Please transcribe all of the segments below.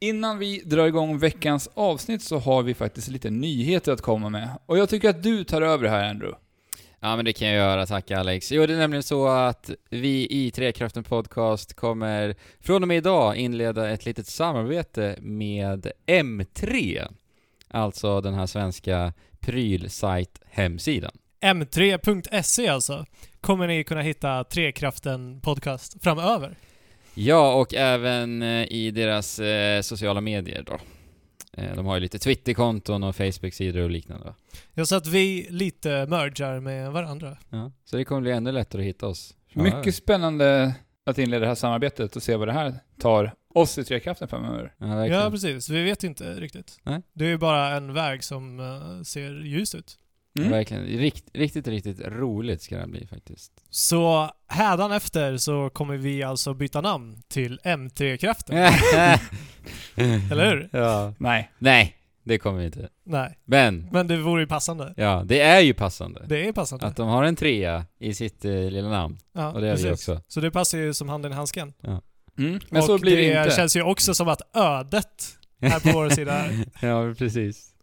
Innan vi drar igång veckans avsnitt så har vi faktiskt lite nyheter att komma med. Och jag tycker att du tar över det här Andrew. Ja men det kan jag göra, tack Alex. Jo det är nämligen så att vi i Trekraften Podcast kommer från och med idag inleda ett litet samarbete med M3. Alltså den här svenska prylsajt-hemsidan. M3.se alltså, kommer ni kunna hitta Trekraften Podcast framöver. Ja, och även eh, i deras eh, sociala medier då. Eh, de har ju lite Twitterkonton och Facebook-sidor och liknande va? Ja, så att vi lite mergar med varandra. Ja, så det kommer bli ännu lättare att hitta oss. framöver. Mycket spännande att inleda det här samarbetet och se vad det här tar oss i Trekraften framöver. Ja. Ja, precis. Vi vet inte riktigt. Nej. Det är ju bara en väg som ser ljus ut. Mm. Verkligen. Rikt, riktigt, riktigt roligt ska det bli faktiskt. Så hädanefter så kommer vi alltså byta namn till M3-kraften. Eller hur? Ja. Nej. Nej, det kommer vi inte. Nej. Men, Men det vore ju passande. ja, det är ju passande. Det är passande. Att de har en trea i sitt eh, lilla namn. ja, Och det vi precis. också. Så det passar ju som handen i handsken. Mm. Men och så blir det, det inte. känns ju också som att ödet är på vår sida. här. ja, precis.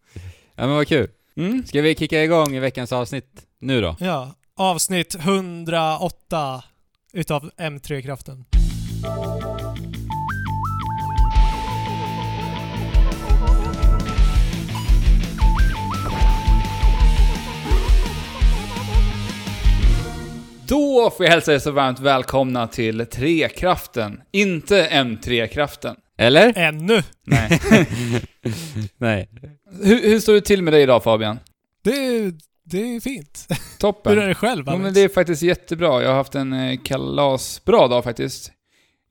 Ja men vad kul. Mm. Ska vi kicka igång i veckans avsnitt nu då? Ja, avsnitt 108 utav M3-kraften. Då får jag hälsa er så varmt välkomna till Trekraften, inte M3-kraften. Eller? Ännu! Nej. Nej. hur, hur står det till med dig idag Fabian? Det, det är fint. Toppen. Hur är det själv Ja, Alex? men det är faktiskt jättebra. Jag har haft en eh, kalasbra dag faktiskt.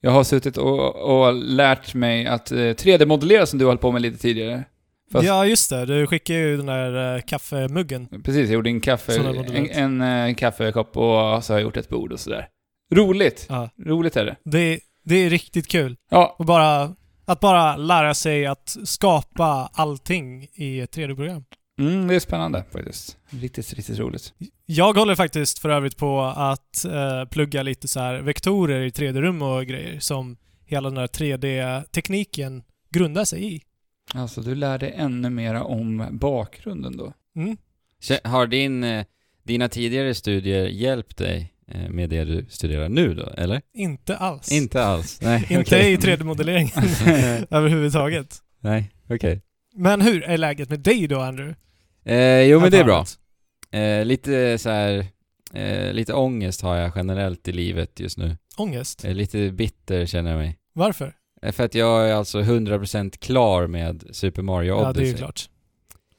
Jag har suttit och, och lärt mig att eh, 3D-modellera som du höll på med lite tidigare. fast- Ja, just det. Du skickade ju den där eh, kaffemuggen. Precis, jag gjorde en kaffe, en, en eh, kaffekopp och så har jag gjort ett bord och sådär. Roligt! Ja. Roligt är det. Det, det är riktigt kul. Ja, Och bara, att bara lära sig att skapa allting i ett 3D-program. mm, det är spännande faktiskt. Riktigt, riktigt roligt. Jag håller faktiskt för övrigt på att eh, plugga lite så här vektorer i 3D-rum och grejer som hela den här 3D-tekniken grundar sig i. Alltså, du lär dig ännu mera om bakgrunden då. Mm. Har din, eh, dina tidigare studier hjälpt dig med det du studerar nu då, eller? Inte alls. Inte alls? Nej, Inte i 3D-modellering överhuvudtaget. Nej, okej. Men hur är läget med dig då, Andrew? Eh, jo men det är bra. Eh, lite så här, eh, lite ångest har jag generellt i livet just nu. Ångest? Eh, lite bitter känner jag mig. Varför? Eh, för att jag är alltså 100% klar med Super Mario Ja, Odyssey. det är ju klart.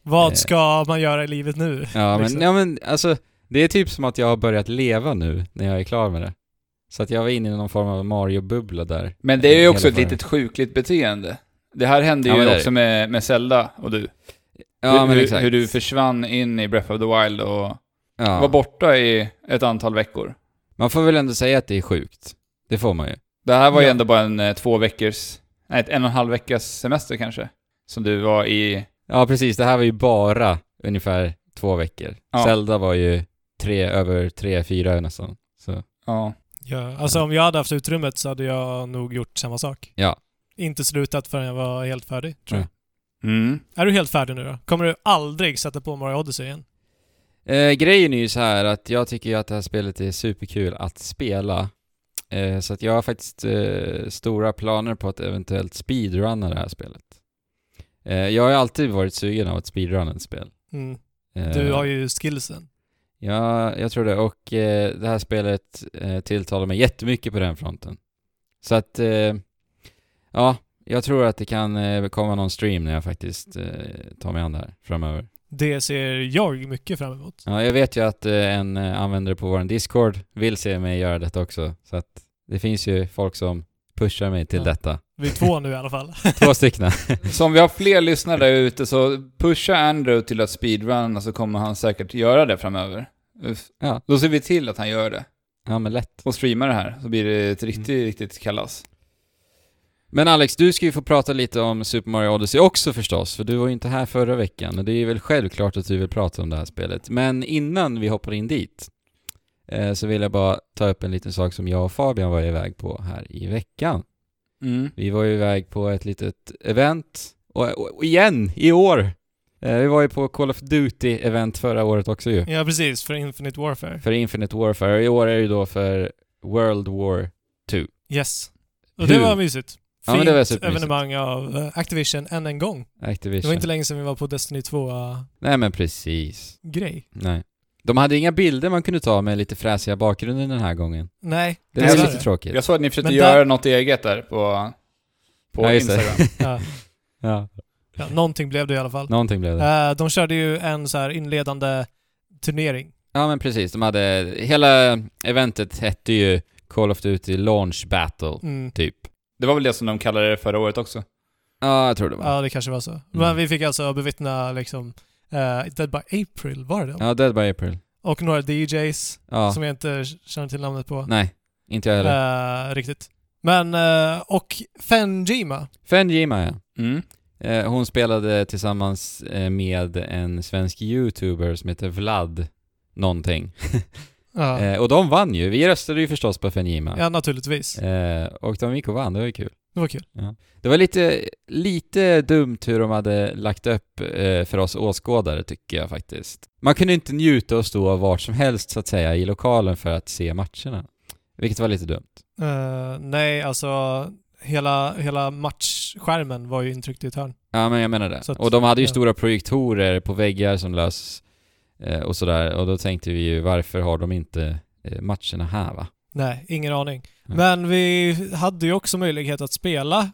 Vad Eh. ska man göra i livet nu? Ja men, liksom? ja men alltså, det är typ som att jag har börjat leva nu när jag är klar med det. Så att jag var inne i någon form av Mario-bubbla där. Men det är ju också ett litet sjukligt beteende. Det här hände Ja, ju också med, med Zelda och du. Ja hur, men exakt. hur du försvann in i Breath of the Wild och ja. var borta i ett antal veckor. Man får väl ändå säga att det är sjukt. Det får man ju. Det här var ju Ja. ändå bara en eh, två veckors, nej, ett en och en halv veckas semester kanske. Som du var i, Ja precis, det här var ju bara ungefär två veckor. Ja. Zelda var ju tre, över tre, fyra nästan. Så, ja. Ja, alltså om jag hade haft utrymmet så hade jag nog gjort samma sak. ja. Inte slutat förrän jag var helt färdig, tror jag. Mm. Är du helt färdig nu då? Kommer du aldrig sätta på Mario Odyssey igen? Eh, grejen är ju så här att jag tycker ju att det här spelet är superkul att spela. Eh, så att jag har faktiskt eh, stora planer på att eventuellt speedrunna det här spelet. Eh, jag har ju alltid varit sugen av att speedrunna ett spel. Mm. Eh, Du har ju skillsen. Ja, jag tror det. Och eh, det här spelet eh, tilltalar mig jättemycket på den fronten. Så att, eh, ja, jag tror att det kan eh, komma någon stream när jag faktiskt eh, tar mig an det här framöver. Det ser jag mycket fram emot. Ja, jag vet ju att eh, en eh, användare på vår Discord vill se mig göra detta också. Så att det finns ju folk som pushar mig till Ja. detta. Vi är två nu i alla fall. Två stycken. Så om vi har fler lyssnare där ute så pusha Andrew till att speedrunna så kommer han säkert göra det framöver. Ja. Då ser vi till att han gör det. Ja, men lätt. Och streamar det här, så blir det ett riktigt, riktigt kalas. Men Alex, du ska ju få prata lite om Super Mario Odyssey också förstås, för du var ju inte här förra veckan och det är väl självklart att du vill prata om det här spelet. Men innan vi hoppar in dit eh, så vill jag bara ta upp en liten sak som jag och Fabian var iväg på här i veckan. Mm. Vi var ju iväg på ett litet event, och, och, och igen, i år! Eh, vi var ju på Call of Duty-event förra året också ju. Ja, precis. För Infinite Warfare. För Infinite Warfare. I år är det ju då för World War 2. Yes. Och Hur? det var mysigt. Ja, men Fint det var supermysigt. evenemang av eh, Activision än en gång. Activision. Det var inte länge sedan vi var på Destiny 2-grej. Nej men precis. Nej. De hade inga bilder man kunde ta med lite fräsiga bakgrunder den här gången. Nej, Det är dessvärre. lite tråkigt. Jag såg att ni försökte Men göra där- något eget där på, på Ja, det. Instagram. Ja, Ja, ja, någonting blev det i alla fall. någonting blev det. Eh, de körde ju en så här inledande turnering. Ja men precis, de hade... Hela eventet hette ju Call of Duty Launch Battle, Mm. typ. Det var väl det som de kallade det förra året också. Ja, jag tror det var. Ja, det kanske var så. Men vi fick alltså bevittna liksom eh, Dead by April, var det det? Ja, Dead by April. Och några DJs Ja. som jag inte känner till namnet på. Nej, inte jag heller. Eh, riktigt. Men, eh, och Fenjima. Fenjima ja. Mm. Eh, hon spelade tillsammans eh, med en svensk youtuber som heter Vlad någonting. Ja, Eh, och de vann ju. Vi röstade ju förstås på Fenjima. ja naturligtvis. Och de gick och vann, det var ju kul. Det var kul. Det var lite, lite dumt hur de hade lagt upp för oss åskådare tycker jag faktiskt. Man kunde inte njuta och stå vart som helst så att säga i lokalen för att se matcherna. Vilket var lite dumt. Eh, nej, alltså hela, hela matchskärmen var ju intryckt i ett hörn. Ja men jag menar det. Att- och de hade ju ja. stora projektorer på väggar som lös eh, och sådär. Och då tänkte vi ju varför har de inte eh, matcherna här va? Nej, ingen aning. Nej. Men vi hade ju också möjlighet att spela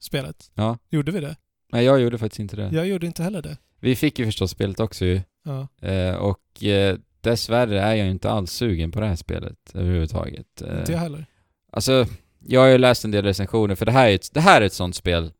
spelet. Ja. Gjorde vi det? Nej jag gjorde faktiskt inte det. Jag gjorde inte heller det. Vi fick ju förstås spelet också ju. Ja. Eh, och eh, dessvärre är jag inte alls sugen på det här spelet överhuvudtaget. Eh, Inte jag heller. Alltså, jag har ju läst en del recensioner, för det här är ett, det här är ett sånt spel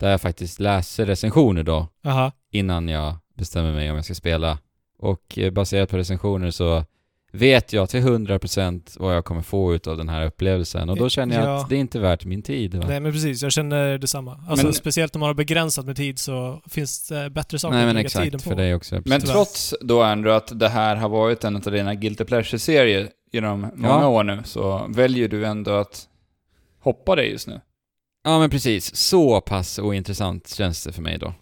där jag faktiskt läser recensioner då, Aha. innan jag bestämmer mig om jag ska spela. Och eh, baserat på recensioner så vet jag till 100% vad jag kommer få ut av den här upplevelsen. Och då känner jag Ja. att det är inte värt min tid. Va? Nej men precis, jag känner detsamma. Alltså Men- speciellt om man har begränsat med tid så finns det bättre saker Nej att lägga tiden på. för dig också. Men precis. Trots då ändå att det här har varit en av dina Guilty Pleasure-serier genom många Ja. år nu, så väljer du ändå att hoppa det just nu. Ja men precis, så pass ointressant känns det för mig då.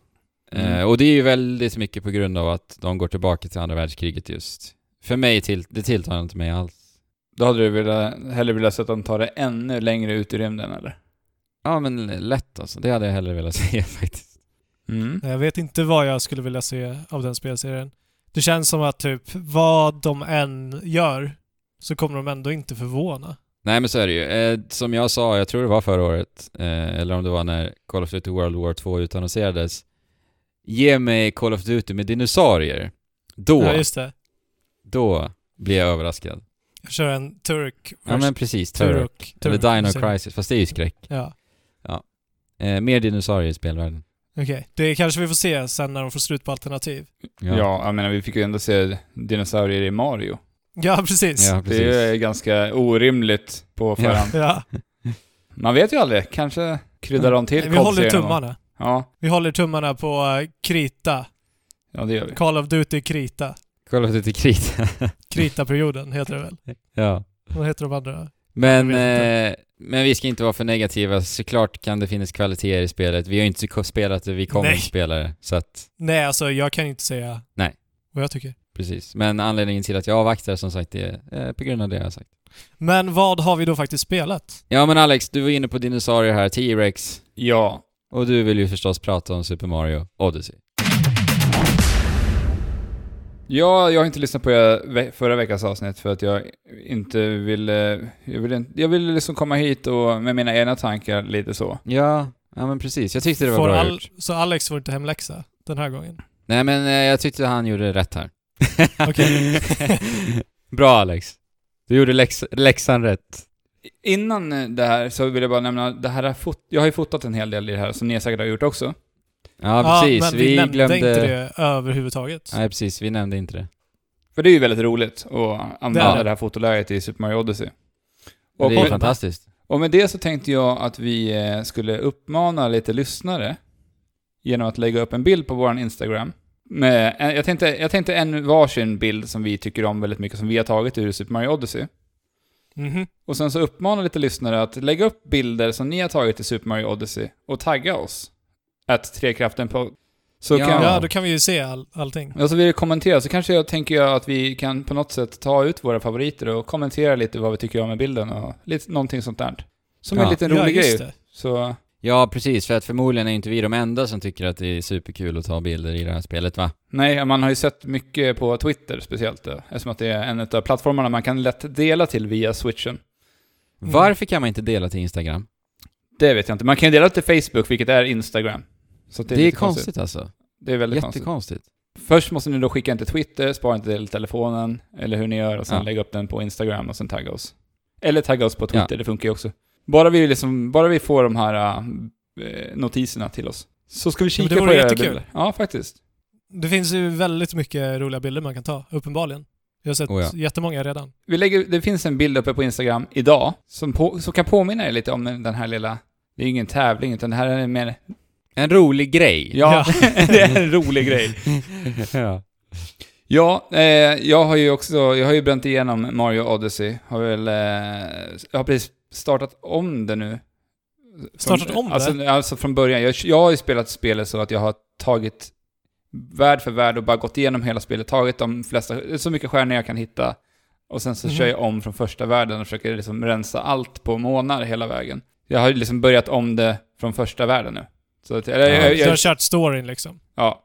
Mm. Eh, och det är ju väldigt mycket på grund av att de går tillbaka till andra världskriget just. För mig, till, det tilltalar inte mig alls. Då hade du velat, hellre velat se att de tar det ännu längre ut i rymden, eller? Ja men lätt alltså, det hade jag hellre velat se faktiskt. Mm. Jag vet inte vad jag skulle vilja se av den spelserien. Det känns som att typ vad de än gör så kommer de ändå inte förvåna. Nej men så är det ju. Eh, som jag sa, jag tror det var förra året, eh, eller om det var när Call of Duty World War 2 utannonserades. Ge mig Call of Duty med dinosaurier. Då, Ja, just det. då blir jag överraskad. Jag kör en Turk Ja men precis. Turok. Eller Dino man. Crisis, fast det är ju skräck. Ja. Eh, mer dinosaurier i spelvärlden. Okej. Det kanske vi får se sen när de får slut på alternativ. Ja. jag menar vi fick ju ändå se dinosaurier i Mario. Ja, precis. Ja, precis. Det är ganska orimligt på förhand. Ja. Man vet ju aldrig, kanske kryddar de till Vi håller tummarna. Ja, Vi håller tummarna på eh, Krita. ja det gör vi. Call of Duty Krita. Call of Duty Krita. Krita-perioden heter det väl? ja. Vad heter de andra? Men, eh, men vi ska inte vara för negativa. Såklart kan det finnas kvaliteter i spelet. Vi har ju inte spelat det, vi kommer Nej. inte spela det. Så att, Nej, alltså jag kan inte säga Nej. vad jag tycker. Precis. Men anledningen till att jag avvaktar som sagt är eh, på grund av det jag har sagt. Men vad har vi då faktiskt spelat? Ja men Alex, du var inne på dinosaurier här, T-Rex. Ja. Och du vill ju förstås prata om Super Mario Odyssey. Ja, jag har inte lyssnat på er förra veckans avsnitt för att jag inte ville... Jag ville, inte- jag ville liksom komma hit och med mina egna tankar lite så. Ja, ja men precis. Jag tyckte det var Får bra all, gjort. så Alex får inte hemläxa den här gången? Nej men eh, jag tyckte han gjorde rätt här. Okej. bra Alex. Du gjorde läx läxan rätt. Innan det här så vill jag bara nämna, det här har fot- jag har ju fotat en hel del i det här som ni säkert har gjort också. Ja, precis. men vi, nämnde glömde... inte det överhuvudtaget. Nej, precis. Vi nämnde inte det. För det är ju väldigt roligt att använda Det det, här fotoläget i Super Mario Odyssey. Och Och, det är med, fantastiskt. och med det så tänkte jag att vi eh, skulle uppmana lite lyssnare genom att lägga upp en bild på vår Instagram. En- jag, tänkte, jag tänkte en varsin bild som vi tycker om väldigt mycket, som vi har tagit ur Super Mario Odyssey. Mhm. Och sen så uppmanar lite lyssnare att lägga upp bilder som ni har tagit i Super Mario Odyssey och tagga oss. Att Trekraften på... Så Ja. kan... Ja, då kan vi ju se all, allting. Och så vill jag kommentera, så kanske jag tänker jag att vi kan på något sätt ta ut våra favoriter och kommentera lite vad vi tycker om med bilden och lite, någonting sånt där. Som en Ja. liten ja, rolig just grej. det. Så, Ja, precis. För att förmodligen är inte vi de enda som tycker att det är superkul att ta bilder i det här spelet, va? nej, man har ju sett mycket på Twitter speciellt då, eftersom att det är en av plattformarna man kan lätt dela till via switchen. Mm. Varför kan man inte dela till Instagram? Det vet jag inte. Man kan ju dela till Facebook, vilket är Instagram. Så Det det är, lite konstigt alltså. Det är väldigt konstigt. Jättekonstigt. Först måste ni då skicka den till Twitter, spara inte till telefonen, eller hur ni gör, och sen Ja. lägga upp den på Instagram och sen tagga oss. Eller tagga oss på Twitter, Ja. det funkar ju också. Bara vi, liksom, bara vi får de här äh, notiserna till oss. Så ska vi kika det på era jättekul. bilder. Ja, faktiskt. Det finns ju väldigt mycket roliga bilder man kan ta, uppenbarligen. Jag har sett Oh ja. jättemånga redan. Vi lägger, det finns en bild uppe på Instagram idag, som, på, som kan påminna er lite om den här lilla... Det är ingen tävling, utan det här är mer... En rolig grej. Ja, det är en rolig grej. ja. Ja, eh, jag har ju också, jag har ju bränt igenom Mario Odyssey. Har väl, eh, jag har precis startat om det nu. Startat Från- om det? alltså, Alltså från början. Jag, jag har ju spelat spelet så att jag har tagit värld för värld och bara gått igenom hela spelet, tagit de flesta, så mycket stjärnor jag kan hitta. Och sen så Mhm. kör jag om från första världen och försöker liksom rensa allt på månader hela vägen. Jag har liksom börjat om det från första världen nu. Så att, eller, Ja, jag, har jag, kört storyn liksom. ja.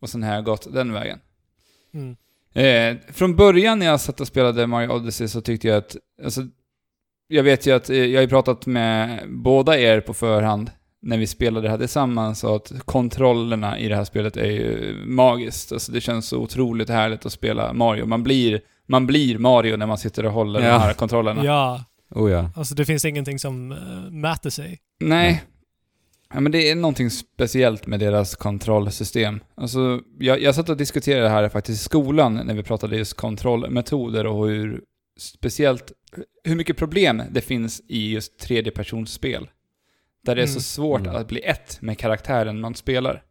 Och sen har jag gått den vägen. Mm. Eh, från början när jag satt och spelade Mario Odyssey så tyckte jag att, alltså, jag vet ju att, eh, jag har ju pratat med båda er på förhand när vi spelade det här tillsammans och att kontrollerna i det här spelet är ju magiskt. Alltså det känns så otroligt härligt att spela Mario. Man blir, man blir Mario när man sitter och håller Ja. de här kontrollerna. Ja, Oh ja. alltså det finns ingenting som uh, mäter sig. Nej. Ja, men det är någonting speciellt med deras kontrollsystem. Alltså, jag, jag satt och diskuterade det här faktiskt i skolan när vi pratade just kontrollmetoder och hur speciellt, hur mycket problem det finns i just tredjepersonsspel. Där det är så Mm. svårt Mm. att bli ett med karaktären man spelar.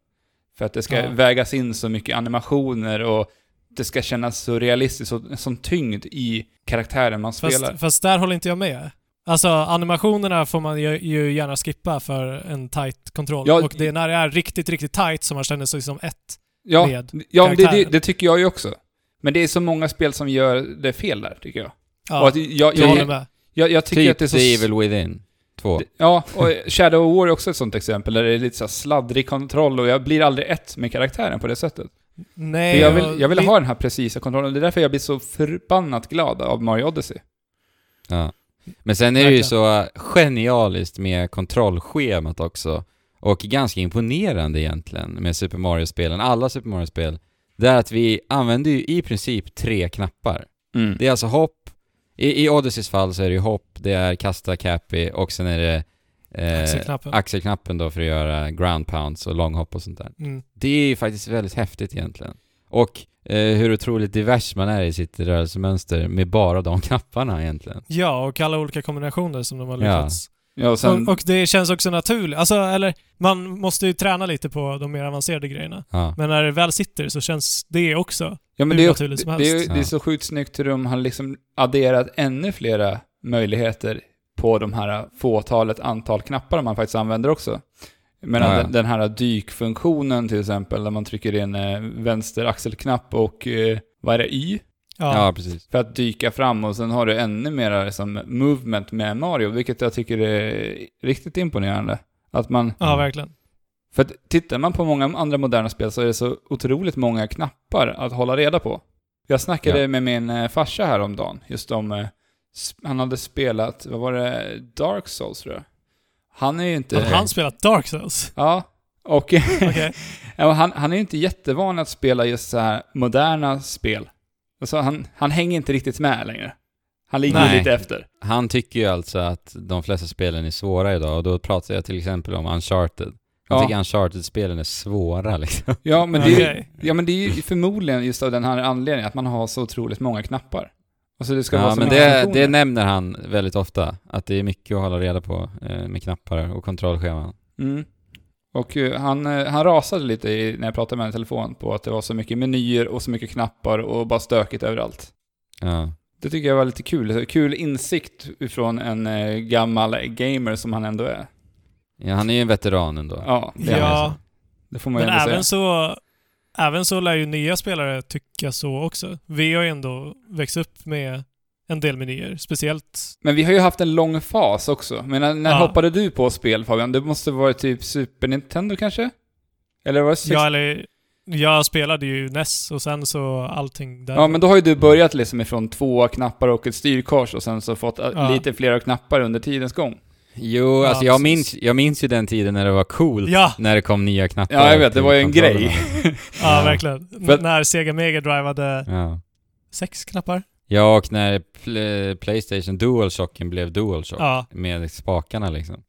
För att det ska Ja. vägas in så mycket animationer och det ska kännas så realistiskt och som tyngd i karaktären man spelar. Fast, fast där håller inte jag med. Alltså animationerna får man ju, ju gärna skippa för en tight kontroll. Ja, och det är när det är riktigt, riktigt tight som man känner sig som ett. Ja, med ja det, det, det tycker jag ju också. Men det är så många spel som gör det fel där, tycker jag. Ja, och att jag, jag håller jag, med. jag, jag tycker Typ att det är så... The Evil Within 2. Ja, och Shadow of War är också ett sånt exempel, där det är lite så sladdrig kontroll och jag blir aldrig ett med karaktären på det sättet. Nej, För jag vill, jag vill det- ha den här precisa kontrollen, det är därför jag blir så förbannat glad av Mario Odyssey. Ja. Men sen är det ju så genialiskt med kontrollschemat också. Och ganska imponerande egentligen med Super Mario-spelen, alla Super Mario-spel. Det är att vi använder ju i princip tre knappar. Mm. Det är alltså hopp, i, i Odysseys fall så är det ju hopp, det är kasta cappy och sen är det eh, Axelknappen. axelknappen då för att göra ground pounds och långhopp och sånt där. Mm. Det är ju faktiskt väldigt häftigt egentligen. Och eh, hur otroligt divers man är i sitt rörelsemönster med bara de knapparna egentligen. Ja, och alla olika kombinationer som de har Ja. lyckats. Ja, och sen... Och, och det känns också naturligt. Alltså, eller man måste ju träna lite på de mer avancerade grejerna. Ja. Men när det väl sitter så känns det också. ja, men hur det, är, naturligt som det, det, är, helst. det är så sjukt snyggt hur de har liksom adderat ännu flera möjligheter på de här fåtalet antal knappar man faktiskt använder också. Men Ja, ja. den, den här dykfunktionen till exempel, där man trycker in eh, vänster axelknapp och eh, vad är det, Y? Ja. Ja, precis. För att dyka fram och sen har du ännu mer liksom, movement med Mario, vilket jag tycker är riktigt imponerande. Att man, Ja, verkligen. för att tittar man på många andra moderna spel så är det så otroligt många knappar att hålla reda på. Jag snackade Ja. med min eh, farsa häromdagen, just om, eh, han hade spelat, vad var det, Dark Souls tror jag. Han är ju inte... Har han spelat Dark Souls? Ja, och ja, han, han är ju inte jättevan att spela just så här moderna spel. Alltså han, han hänger inte riktigt med längre. Han ligger Nej. lite efter. Han tycker ju alltså att de flesta spelen är svåra idag och då pratar jag till exempel om Uncharted. Han Ja. tycker Uncharted-spelen är svåra liksom. Ja, men det, är, Okej. ja, men det är ju förmodligen just av den här anledningen, att man har så otroligt många knappar. Alltså det ska vara Ja, så men många det, funktioner. det nämner han väldigt ofta. Att det är mycket att hålla reda på eh, med knappar och kontrollscheman. Mm. Och eh, han, eh, han rasade lite i, när jag pratade med honom i telefon på att det var så mycket menyer och så mycket knappar och bara stökigt överallt. Ja. Det tycker jag var lite kul. Kul insikt ifrån en eh, gammal gamer som han ändå är. Ja, han är ju en veteran ändå. Ja, det. Ja, det får man ju men ändå även säga. så, även så lär ju nya spelare tycka så också. Vi har ju ändå växt upp med en del menyer, speciellt... Men vi har ju haft en lång fas också. Men när, när Ja. hoppade du på spel Fabian? Det måste vara typ Super Nintendo kanske? Eller var det. Jag, eller, jag spelade ju NES och sen så allting där. Ja, men då har ju du börjat liksom ifrån två knappar och ett styrkors och sen så fått äh, Ja. lite fler knappar under tidens gång. Jo, Ja, alltså jag minns, jag minns ju den tiden när det var coolt. Ja. När det kom nya knappar. Ja, jag vet. Det var ju en grej. Ja, Ja. verkligen. Att- När Sega Mega Drive hade Ja. sex knappar. Ja, och när pl- Playstation DualShocken blev DualShock. Ja. Med spakarna liksom.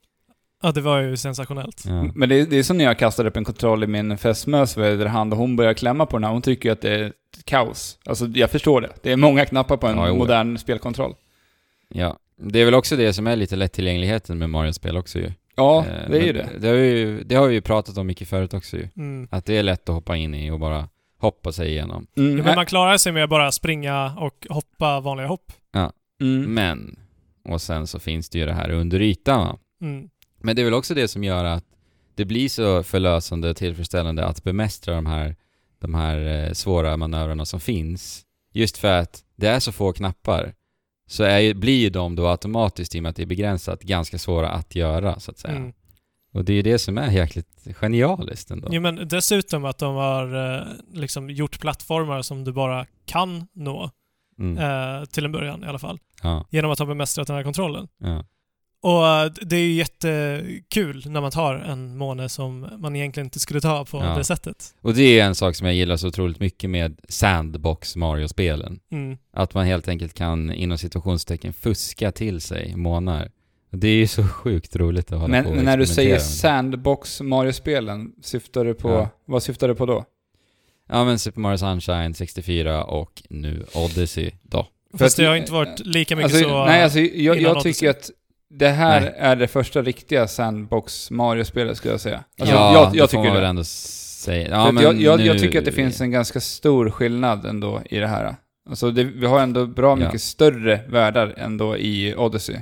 ja, det var ju sensationellt. Ja. Men det, är- det är som när jag kastade upp en kontroll i min fästmös hand och hon börjar klämma på den här. Hon tycker ju att det är kaos. Alltså, jag förstår det. Det är många knappar på en Ja, modern spelkontroll. ja. Det är väl också det som är lite lättillgängligheten med Mario-spel också ju. Ja, Eh, det är ju det. Det har, vi ju, det har vi ju pratat om mycket förut också ju. Mm. Att det är lätt att hoppa in i och bara hoppa sig igenom. Mm, Ja, men man klarar sig med att bara springa och hoppa vanliga hopp. mm. Men, och sen så finns det ju det här under ytan va? Mm. Men det är väl också det som gör att det blir så förlösande och tillfredsställande att bemästra de här, de här eh, svåra manövrarna som finns. Just för att det är så få knappar så är blir ju de då automatiskt, i och med att det är begränsat, ganska svåra att göra så att säga. Mm. Och det är ju det som är jäkligt genialiskt ändå. Jo, men dessutom att de har eh, liksom gjort plattformar som du bara kan nå, Mm. eh, till en början i alla fall, Ja, genom att ha bemästrat den här kontrollen. ja. Och eh, det är ju jättekul när man tar en måne som man egentligen inte skulle ta på Ja. det sättet. Och det är en sak som jag gillar så otroligt mycket med Sandbox Mario-spelen. Mm. Att man helt enkelt kan inom situationstecken fuska till sig månar. Det är ju så sjukt roligt att hålla Men, på men när du säger. Sandbox Mario-spelen, syftar du på... Ja. Vad syftar du på då? Ja men Super Mario Sunshine 64 och nu Odyssey då. För Fast det har inte varit lika mycket Alltså, så... nej, alltså jag, jag tycker att det här Nej. är det första riktiga Sandbox Mario-spelet skulle jag säga. Alltså, ja, jag, jag det får tycker man väl det. ändå säga. För Ja, att men jag, jag, jag nu- tycker att det finns en ganska stor skillnad ändå i det här. Alltså det, vi har ändå bra Ja. mycket större världar ändå i Odyssey.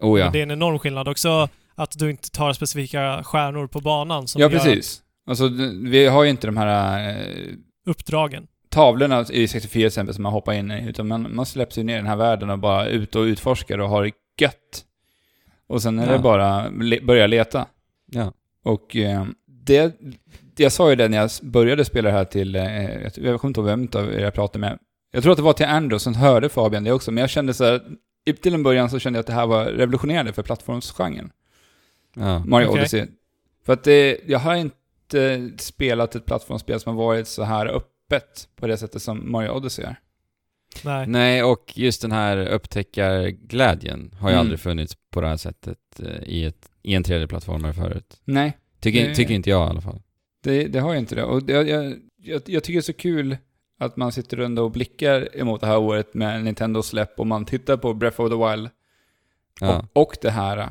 Oh ja. Det är en enorm skillnad också att du inte tar specifika stjärnor på banan som Ja, gör precis. Alltså det- vi har ju inte de här eh, uppdragen. tavlorna i 64 till exempel som man hoppar in i, utan man, man släpps ju ner i den här världen och bara ut och utforskar och har det gött. Och sen är Ja. det bara le, börja leta. ja. Och eh, det, jag sa ju det när jag började spela det här till, eh, jag kommer inte ihåg vem av er jag pratade med. Jag tror att det var till Andrew som hörde Fabian det också, men jag kände så här, till en början så kände jag att det här var revolutionerande för plattformsgenren. ja. Mario Okej. Odyssey. För att det, jag har inte spelat ett plattformsspel som har varit så här öppet på det sättet som Mario Odyssey är. Nej. Nej, och just den här upptäckarglädjen har ju Mm. aldrig funnits på det här sättet eh, i, ett, i en 3D-plattformare förut. Nej, Tycker, Det- tycker inte jag i alla fall. det, det har jag inte det. Och det, jag, jag, jag, jag tycker det är så kul att man sitter ändå och blickar emot det här året med Nintendo-släpp och man tittar på Breath of the Wild Ja. och, och det här.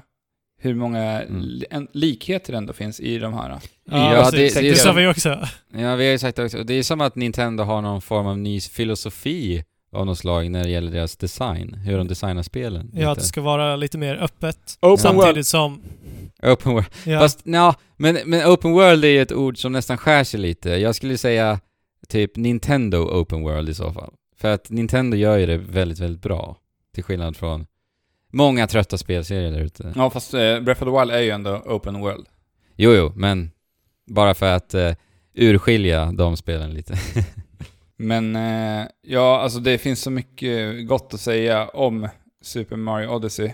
Hur många Mm. likheter ändå finns i de här. Ja, Ja, det- det, det sa vi också. Ja, vi har ju sagt det också. Det är som att Nintendo har någon form av ny filosofi av något slag när det gäller deras design. Hur de designar spelen. Ja, att det ska vara lite mer öppet. Open samtidigt World. som... Open world. Ja, Fast, ja, men, men open world är ju ett ord som nästan skär sig lite. Jag skulle säga typ Nintendo open world i så fall. För att Nintendo gör ju det väldigt, väldigt bra. Till skillnad från många trötta spelserier där ute. Ja, fast eh, Breath of the Wild är ju ändå open world. Jo, jo, men bara för att eh, urskilja de spelen lite. Men eh, ja, alltså det finns så mycket gott att säga om Super Mario Odyssey.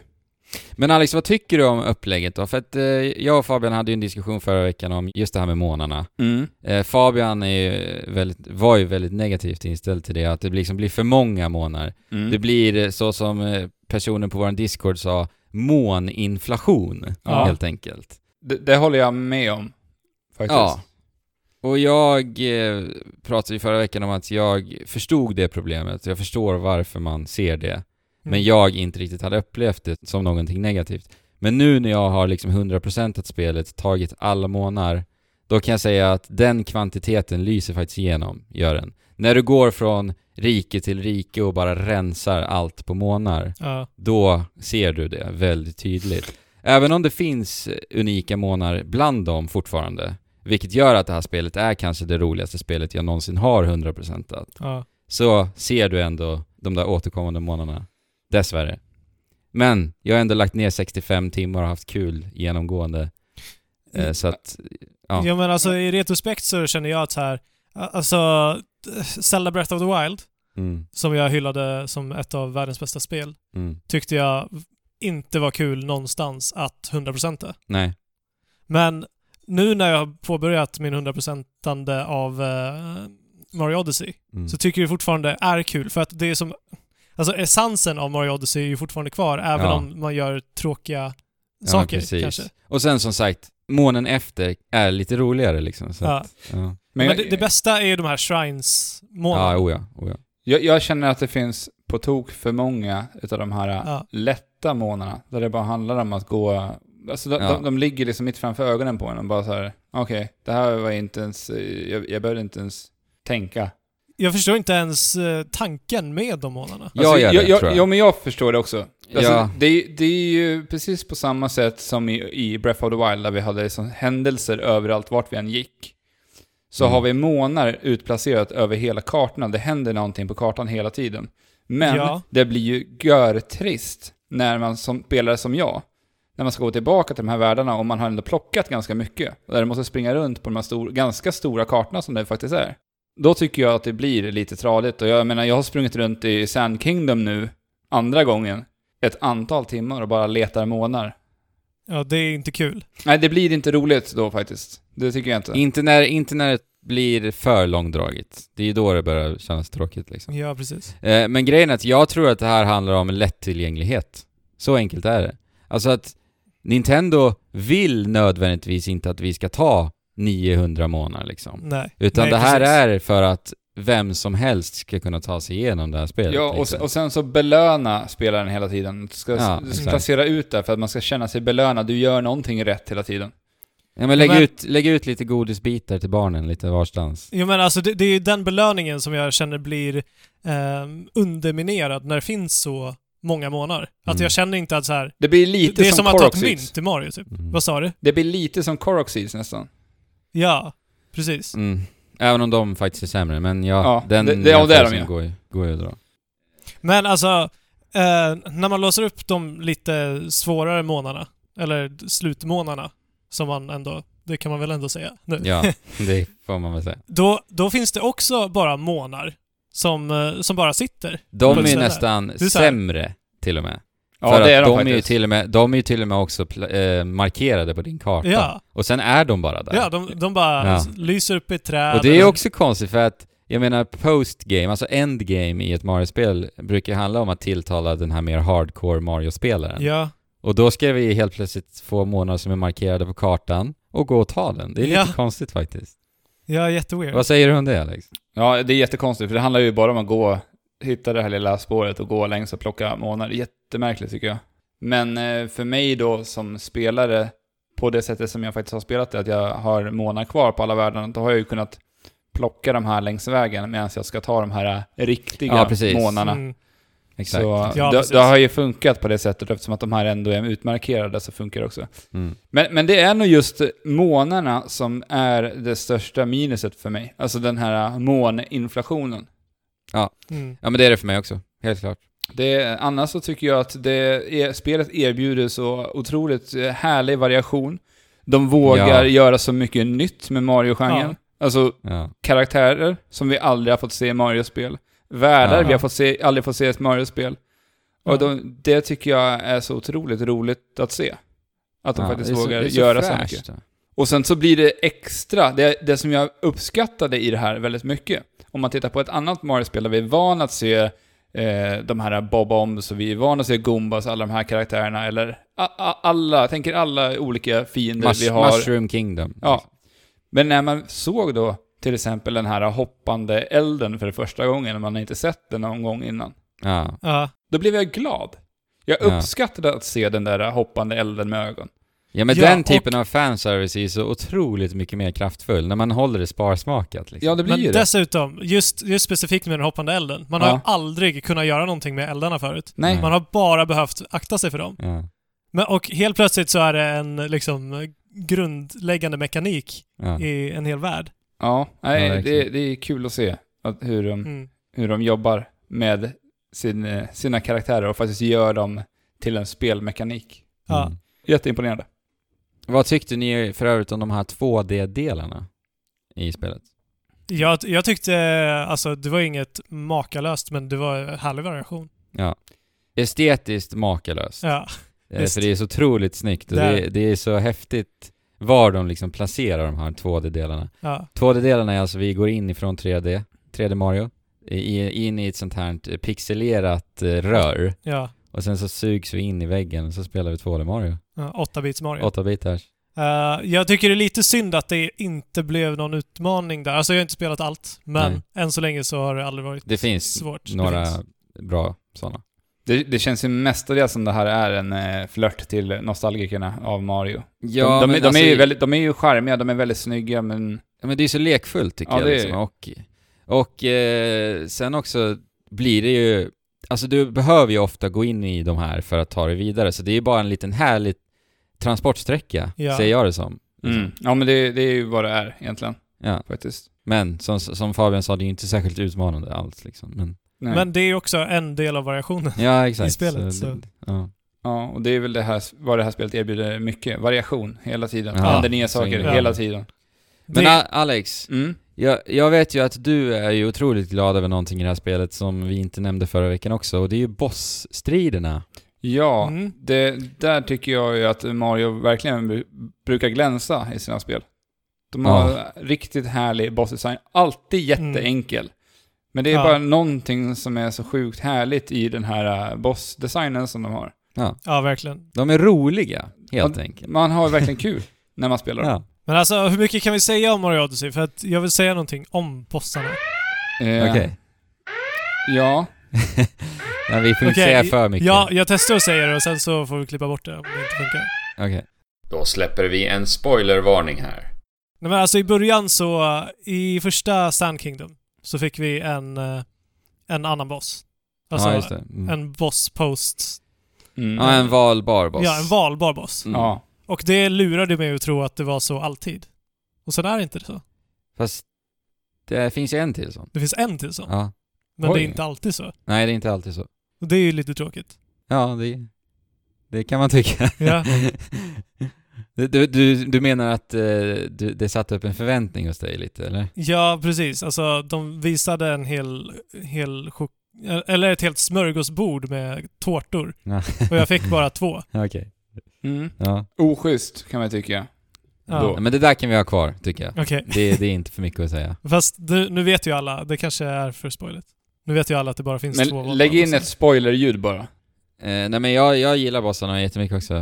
Men Alex, vad tycker du om upplägget då? För att eh, jag och Fabian hade ju en diskussion förra veckan om just det här med månarna. Mm. Eh, Fabian ju väldigt, var ju väldigt negativt inställd till det, att det liksom blir för många månar. Mm. Det blir så som eh, personen på vår Discord sa, måninflation, Ja. helt enkelt. Det, det håller jag med om. Faktiskt. Ja. Och jag eh, pratade ju förra veckan om att jag förstod det problemet, jag förstår varför man ser det, men Mm. jag inte riktigt hade upplevt det som någonting negativt. Men nu när jag har liksom 100% spelet, tagit alla månader, då kan jag säga att den kvantiteten lyser faktiskt igenom, gör den. När du går från rike till rike och bara rensar allt på månar, Ja. då ser du det väldigt tydligt. Även om det finns unika månar bland dem fortfarande, vilket gör att det här spelet är kanske det roligaste spelet jag någonsin har 100%at, Ja. så ser du ändå de där återkommande månaderna. Dessvärre. Men jag har ändå lagt ner 65 timmar och haft kul genomgående. Eh, så att, ja. Ja. men alltså i retrospekt så känner jag att så här, alltså Zelda Breath of the Wild, Mm, som jag hyllade som ett av världens bästa spel, mm. tyckte jag inte var kul någonstans att 100% Nej. Men nu när jag har påbörjat min 100%ande av eh, Mario Odyssey Mm. så tycker jag fortfarande är kul för att det är som... Alltså essensen av Mario Odyssey är ju fortfarande kvar även Ja. om man gör tråkiga saker precis. kanske. Och sen som sagt, månen efter är lite roligare liksom. Så att. Men, jag, det, det bästa är ju de här shrines-månaderna. Ja, oh ja, oh ja. jag, jag känner att det finns på tok för många utav de här Ja. lätta månaderna, där det bara handlar om att gå... Alltså de, Ja. de, de ligger liksom mitt framför ögonen på en och bara så här. okej, det här var inte ens... Jag, jag behövde inte ens tänka. Jag förstår inte ens eh, tanken med de månaderna. Jag gör det, jag, jag, tror jag. Ja, men jag förstår det också. Alltså, Ja. det, det är ju precis på samma sätt som i, i Breath of the Wild, där vi hade liksom händelser överallt vart vi än gick. Så Mm. har vi månar utplacerat över hela kartan. Det händer någonting på kartan hela tiden. Men Ja. det blir ju görtrist när man som spelare som jag, när man ska gå tillbaka till de här världarna och man har ändå plockat ganska mycket. Där du måste springa runt på de här stor, ganska stora kartorna som det faktiskt är. Då tycker jag att det blir lite tradigt. Och jag menar, jag har sprungit runt i Sand Kingdom nu, andra gången, ett antal timmar och bara letar månar. Ja, det är inte kul. Nej, det blir inte roligt då faktiskt. Det tycker jag inte. Inte när, inte när det blir för långdraget. Det är ju då det börjar kännas tråkigt liksom. Ja, precis. Eh, men grejen är att jag tror att det här handlar om lättillgänglighet. Så enkelt är det. Alltså att Nintendo vill nödvändigtvis inte att vi ska ta 900 månader liksom. Nej. Utan Nej, det här precis. är för att vem som helst ska kunna ta sig igenom det här spelet. Ja, och, liksom. sen- och sen så belöna spelaren hela tiden. Du ska, Ja, du ska exakt. placera ut det för att man ska känna sig belönad. Du gör någonting rätt hela tiden. ja, men lägg, Men- Ut, lägg ut lite godisbitar till barnen lite varstans. Jo men alltså det, det är ju den belöningen som jag känner blir eh, underminerad när det finns så många månader. Att Mm. jag känner inte att så här. Det blir lite det är som, som, att ta ett mynt i Mario typ. Mm. Vad sa du? Det blir lite som Koroxys nästan. Ja, precis. Mm. Även om de faktiskt är sämre, men ja, Ja, den det- det- ja, det är de går, ju- går ju att dra. Men alltså, eh, när man låser upp de lite svårare månaderna, eller slutmånaderna, som man ändå, det kan man väl ändå säga nu. Ja, det får man väl säga. Då, då finns det också bara månar som, eh, som bara sitter. De är nästan sämre, till och med. Ja, För det är att de, de, är ju faktiskt. till och med, de är ju till och med också pl- eh, markerade på din karta. Ja. Och sen är de bara där. Ja, de, de bara Ja. lyser upp i ett träd. och det är också konstigt för att, jag menar postgame, alltså endgame i ett Mario-spel brukar handla om att tilltala den här mer hardcore Mario-spelaren. Ja. Och då ska vi helt plötsligt få månader som är markerade på kartan och gå och ta den. Det är lite Ja. konstigt faktiskt. Ja, jätteweird. Vad säger du om det Alex? Ja, det är jättekonstigt, för det handlar ju bara om att gå, hitta det här lilla spåret och gå längs och plocka månader. Jättemärkligt tycker jag. Men eh, för mig då som spelare, på det sättet som jag faktiskt har spelat det, att jag har månader kvar på alla världarna, då har jag ju kunnat plocka de här längs vägen medan jag ska ta de här riktiga Ja, precis. månaderna. Mm. Exakt. Så Ja, det, det har ju funkat på det sättet eftersom att de här ändå är utmarkerade så funkar det också. Mm. Men, men det är nog just månaderna som är det största minuset för mig. Alltså den här måninflationen. Mm. Ja men det är det för mig också, helt klart. Det, annars så tycker jag att det är, spelet erbjuder så otroligt eh, härlig variation. De vågar Ja. göra så mycket nytt med Mario-genren. Alltså Ja. karaktärer som vi aldrig har fått se i Mario-spel. Världar Ja. vi har fått se, aldrig fått se i ett Mario-spel. Och Ja. de, det tycker jag är så otroligt roligt att se. Att de Ja, faktiskt så- vågar så göra så fräscht. mycket. Och sen så blir det extra, det, det som jag uppskattade i det här väldigt mycket, om man tittar på ett annat Mario-spel där vi är vana att se eh, de här Bob-Ombs och vi är vana att se Goombas, alla de här karaktärerna, eller a, a, alla, tänker alla olika fiender Mush, vi har. Mushroom Kingdom. Ja. Men när man såg då till exempel den här hoppande elden för första gången, man inte sett den någon gång innan, Ja. Ja. då blev jag glad. Jag Ja. uppskattade att se den där hoppande elden med ögon. Ja men Ja, den och- typen av fanservice är ju så otroligt mycket mer kraftfull, när man håller det sparsmakat liksom. Ja, det blir Men ju det. dessutom, just, just specifikt med den hoppande elden. Man har Ja. ju aldrig kunnat göra någonting med eldarna förut. Nej. Man har bara behövt akta sig för dem. Ja, Men, och helt plötsligt så är det en liksom grundläggande mekanik ja. i en hel värld. Ja, nej, Ja, det, verkligen. det är kul att se att hur, de, Mm. hur de jobbar med sin, sina karaktärer och faktiskt gör dem till en spelmekanik. Ja. Mm. Jätteimponerande. Vad tyckte ni för övrigt om de här 2D-delarna i spelet? Jag, jag tyckte, alltså det var inget makalöst, men det var en härlig variation. Ja. Estetiskt makalöst. Ja, Eh. För det är så otroligt snyggt och Det är det, är så häftigt var de liksom placerar de här 2D-delarna. ja, 2D-delarna är alltså, vi går in ifrån 3D, 3D Mario, in i ett sånt här eh, pixelerat eh, rör. ja. Och sen så sugs vi in i väggen och så spelar vi 2D Mario. ja 8-bits Mario. 8 bitars. Eh, jag tycker det är lite synd att det inte blev någon utmaning där. Alltså jag har inte spelat allt, men Nej. än så länge så har det aldrig varit Det finns svårt. Det några finns. bra sådana. Det, det känns ju mestadels som det här är en eh, flört till nostalgikerna av Mario. Ja, de, de, de, alltså, är ju väldigt, de är ju charmiga, de är väldigt snygga, men... Ja, men det är så lekfullt tycker Ja, jag det liksom. det. Och, och eh, sen också blir det ju... Alltså du behöver ju ofta gå in i de här för att ta dig vidare, så det är ju bara en liten härlig transportsträcka, Ja. ser jag det som. Liksom. Mm. Ja, men det, det är ju vad det är egentligen, Ja. faktiskt. Men som, som Fabian sa, det är ju inte särskilt utmanande alls liksom. Men, Nej. Men det är ju också en del av variationen. ja, exakt. I spelet, Så, så- det- Ja. Ja, och det är väl det här, vad det här spelet erbjuder mycket. Variation, hela tiden. Ja, Händer nya saker, hela tiden. Men det, Alex, Mm. Jag, jag vet ju att du är ju otroligt glad över någonting i det här spelet som vi inte nämnde förra veckan också, och det är ju bossstriderna. Ja, Mm. det, där tycker jag ju att Mario verkligen bru- brukar glänsa i sina spel. De har riktigt härlig bossdesign. Alltid jätteenkel. Men det är Ja. bara någonting som är så sjukt härligt i den här äh, bossdesignen som de har. ja, verkligen. De är roliga, helt Ja, enkelt. Man har verkligen kul när man spelar dem. Ja. Men alltså, hur mycket kan vi säga om Mario Odyssey? För att jag vill säga någonting om bossarna. Eh, Okej. Ja, Ja, vi får inte Okej, säga för mycket. Ja, jag testar att säga det och sen så får vi klippa bort det om det inte funkar. Okej. Då släpper vi en spoilervarning här. Nej men alltså i början så, i första Sand Kingdom, så fick vi en, eh, en annan boss. Alltså ja, just det. Mm. en boss post. mm. Ja, en valbar boss. Ja, en valbar boss. Mm. ja. Och det lurade mig att tro att det var så alltid. Och sen är det inte så. Fast det finns ju en till sån. Det finns en till så. Ja. Men Oj. det är inte alltid så. Nej, det är inte alltid så. Och det är ju lite tråkigt. Ja, det, det kan man tycka. Ja. du, du, du, menar att eh, du, det satte upp en förväntning hos dig lite, eller? Ja, precis. Alltså, de visade en hel, hel chok- eller ett helt smörgåsbord med tårtor. Ja. Och jag fick bara två. Okej. Mm. Ja. Oschysst kan man tycka. Ja. Då. Men det där kan vi ha kvar, tycker jag. Okej. Det, det är inte för mycket att säga. Fast nu, nu vet ju alla, det kanske är för spoilet. Nu vet ju alla att det bara finns två Men lägg in ett spoilerljud bara. Eh, nej men jag, jag gillar bossarna jättemycket också.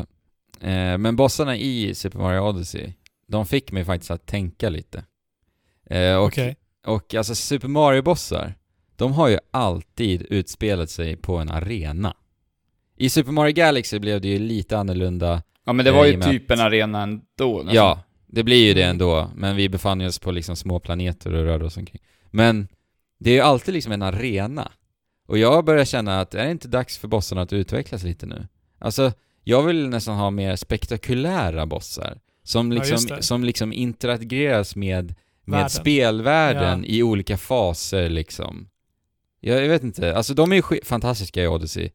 Eh, men bossarna i Super Mario Odyssey, de fick mig faktiskt att tänka lite. Eh, och, Okej. och alltså Super Mario-bossar, de har ju alltid utspelat sig på en arena. I Super Mario Galaxy blev det ju lite annorlunda. Ja men det Eh, var ju med typ en arena ändå. nästan. Ja, det blir ju det ändå, men vi befann oss på liksom små planeter och rörde oss omkring. Men det är ju alltid liksom en arena. Och jag börjar känna att är det inte dags för bossarna att utvecklas lite nu? Alltså, jag vill nästan ha mer spektakulära bossar. Som Ja, liksom, det. som liksom interageras med, med Världen. spelvärlden Ja. i olika faser liksom. Jag, jag vet inte, alltså de är ju sk- fantastiska i Odyssey.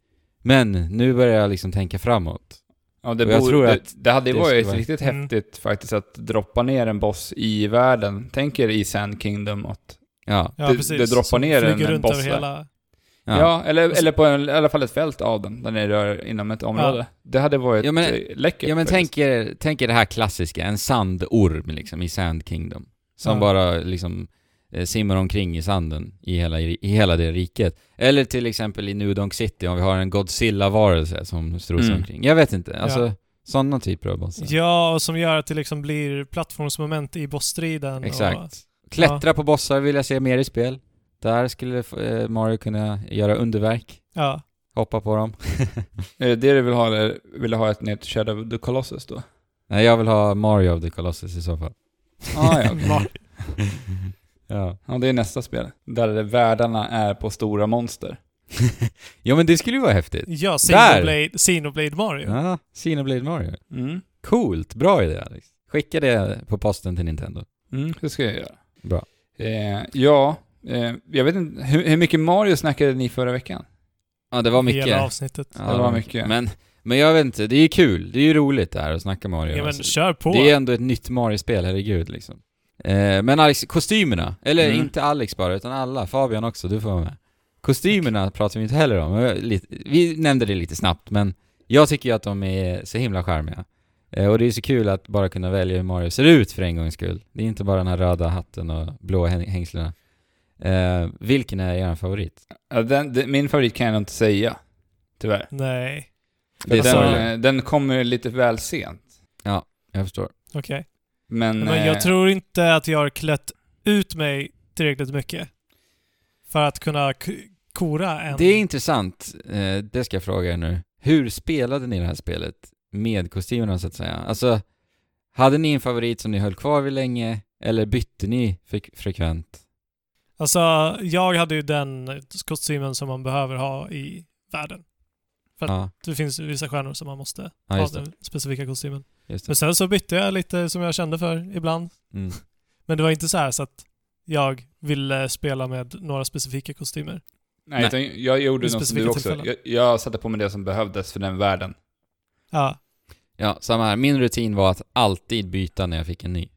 Men nu börjar jag liksom tänka framåt. Ja, det, jag borde, tror det, att det hade ju det varit vara- riktigt Mm. häftigt faktiskt att droppa ner en boss i världen. Tänk er i Sand Kingdom att... Ja. Ja, det- precis. det droppar ner en- en runt boss där. hela... Ja, eller, eller på en, i alla fall ett fält av den, där ni rör inom ett område. Det hade varit Ja, men- eh, läckert Ja men tänk er, tänk er det här klassiska, en sandorm liksom i Sand Kingdom. Som Ja. bara liksom simmar omkring i sanden i hela, i hela det riket. Eller till exempel i New Donk City om vi har en Godzilla-varelse som strosar Mm. omkring. Jag vet inte, alltså Ja. sådana typer av bossar. Ja, och som gör att det liksom blir plattformsmoment i bossstriden. Och, Exakt. Klättra på bossar vill jag se mer i spel. Där skulle eh, Mario kunna göra underverk. ja. Hoppa på dem. Är det det du vill ha, eller vill du ha ett nytt Shadow of the Colossus då? Nej, jag vill ha Mario of the Colossus i så fall. Ah, ja, Ja. ja, det är nästa spel. Där världarna är på stora monster. ja men det skulle ju vara häftigt. Ja, Xenoblade Mario. Ja, Xenoblade Mario. Mm. Coolt, bra idé Alex. Skicka det på posten till Nintendo. Mm, det ska jag göra. Bra. Eh, ja, eh, jag vet inte, hur, hur mycket Mario snackade ni förra veckan? Ja, det var mycket. Hela avsnittet. Ja, Det var mycket. Men, men jag vet inte, det är ju kul. Det är ju roligt det här att snacka Mario. Ja, men Alltså, kör på. Det är ändå ett nytt Mario-spel, herregud liksom. Eh, men Alex, kostymerna. Eller Mm. inte Alex bara, utan alla. Fabian också, du får vara med. Kostymerna pratar vi inte heller om. lite- Vi nämnde det lite snabbt, men jag tycker ju att de är så himla charmiga. Eh, och det är så kul att bara kunna välja hur Mario ser ut för en gångs skull. Det är inte bara den här röda hatten och blå häng- hängslena. Eh, vilken är er favorit? Ja, den, den, min favorit kan jag inte säga. Tyvärr. Nej, den, eh, den kommer lite väl sent. Jag förstår. okej. Men, Men eh, jag tror inte att jag har klätt ut mig tillräckligt mycket. För att kunna kora en... Det är intressant, eh, det ska jag fråga er nu. Hur spelade ni det här spelet med kostymerna så att säga? Alltså, hade ni en favorit som ni höll kvar vid länge, eller bytte ni fre- frekvent? Alltså, jag hade ju den kostymen som man behöver ha i världen. För att Ja, det finns vissa stjärnor som man måste ja ha den specifika kostymen. Just det. Men sen så bytte jag lite som jag kände för ibland. Mm. Men det var inte så här så att jag ville spela med några specifika kostymer. Nej, Nej. utan jag gjorde något som du också. tillfällen. Jag, jag satte på mig det som behövdes för den världen. Ja, Ja, samma här. Min rutin var att alltid byta när jag fick en ny.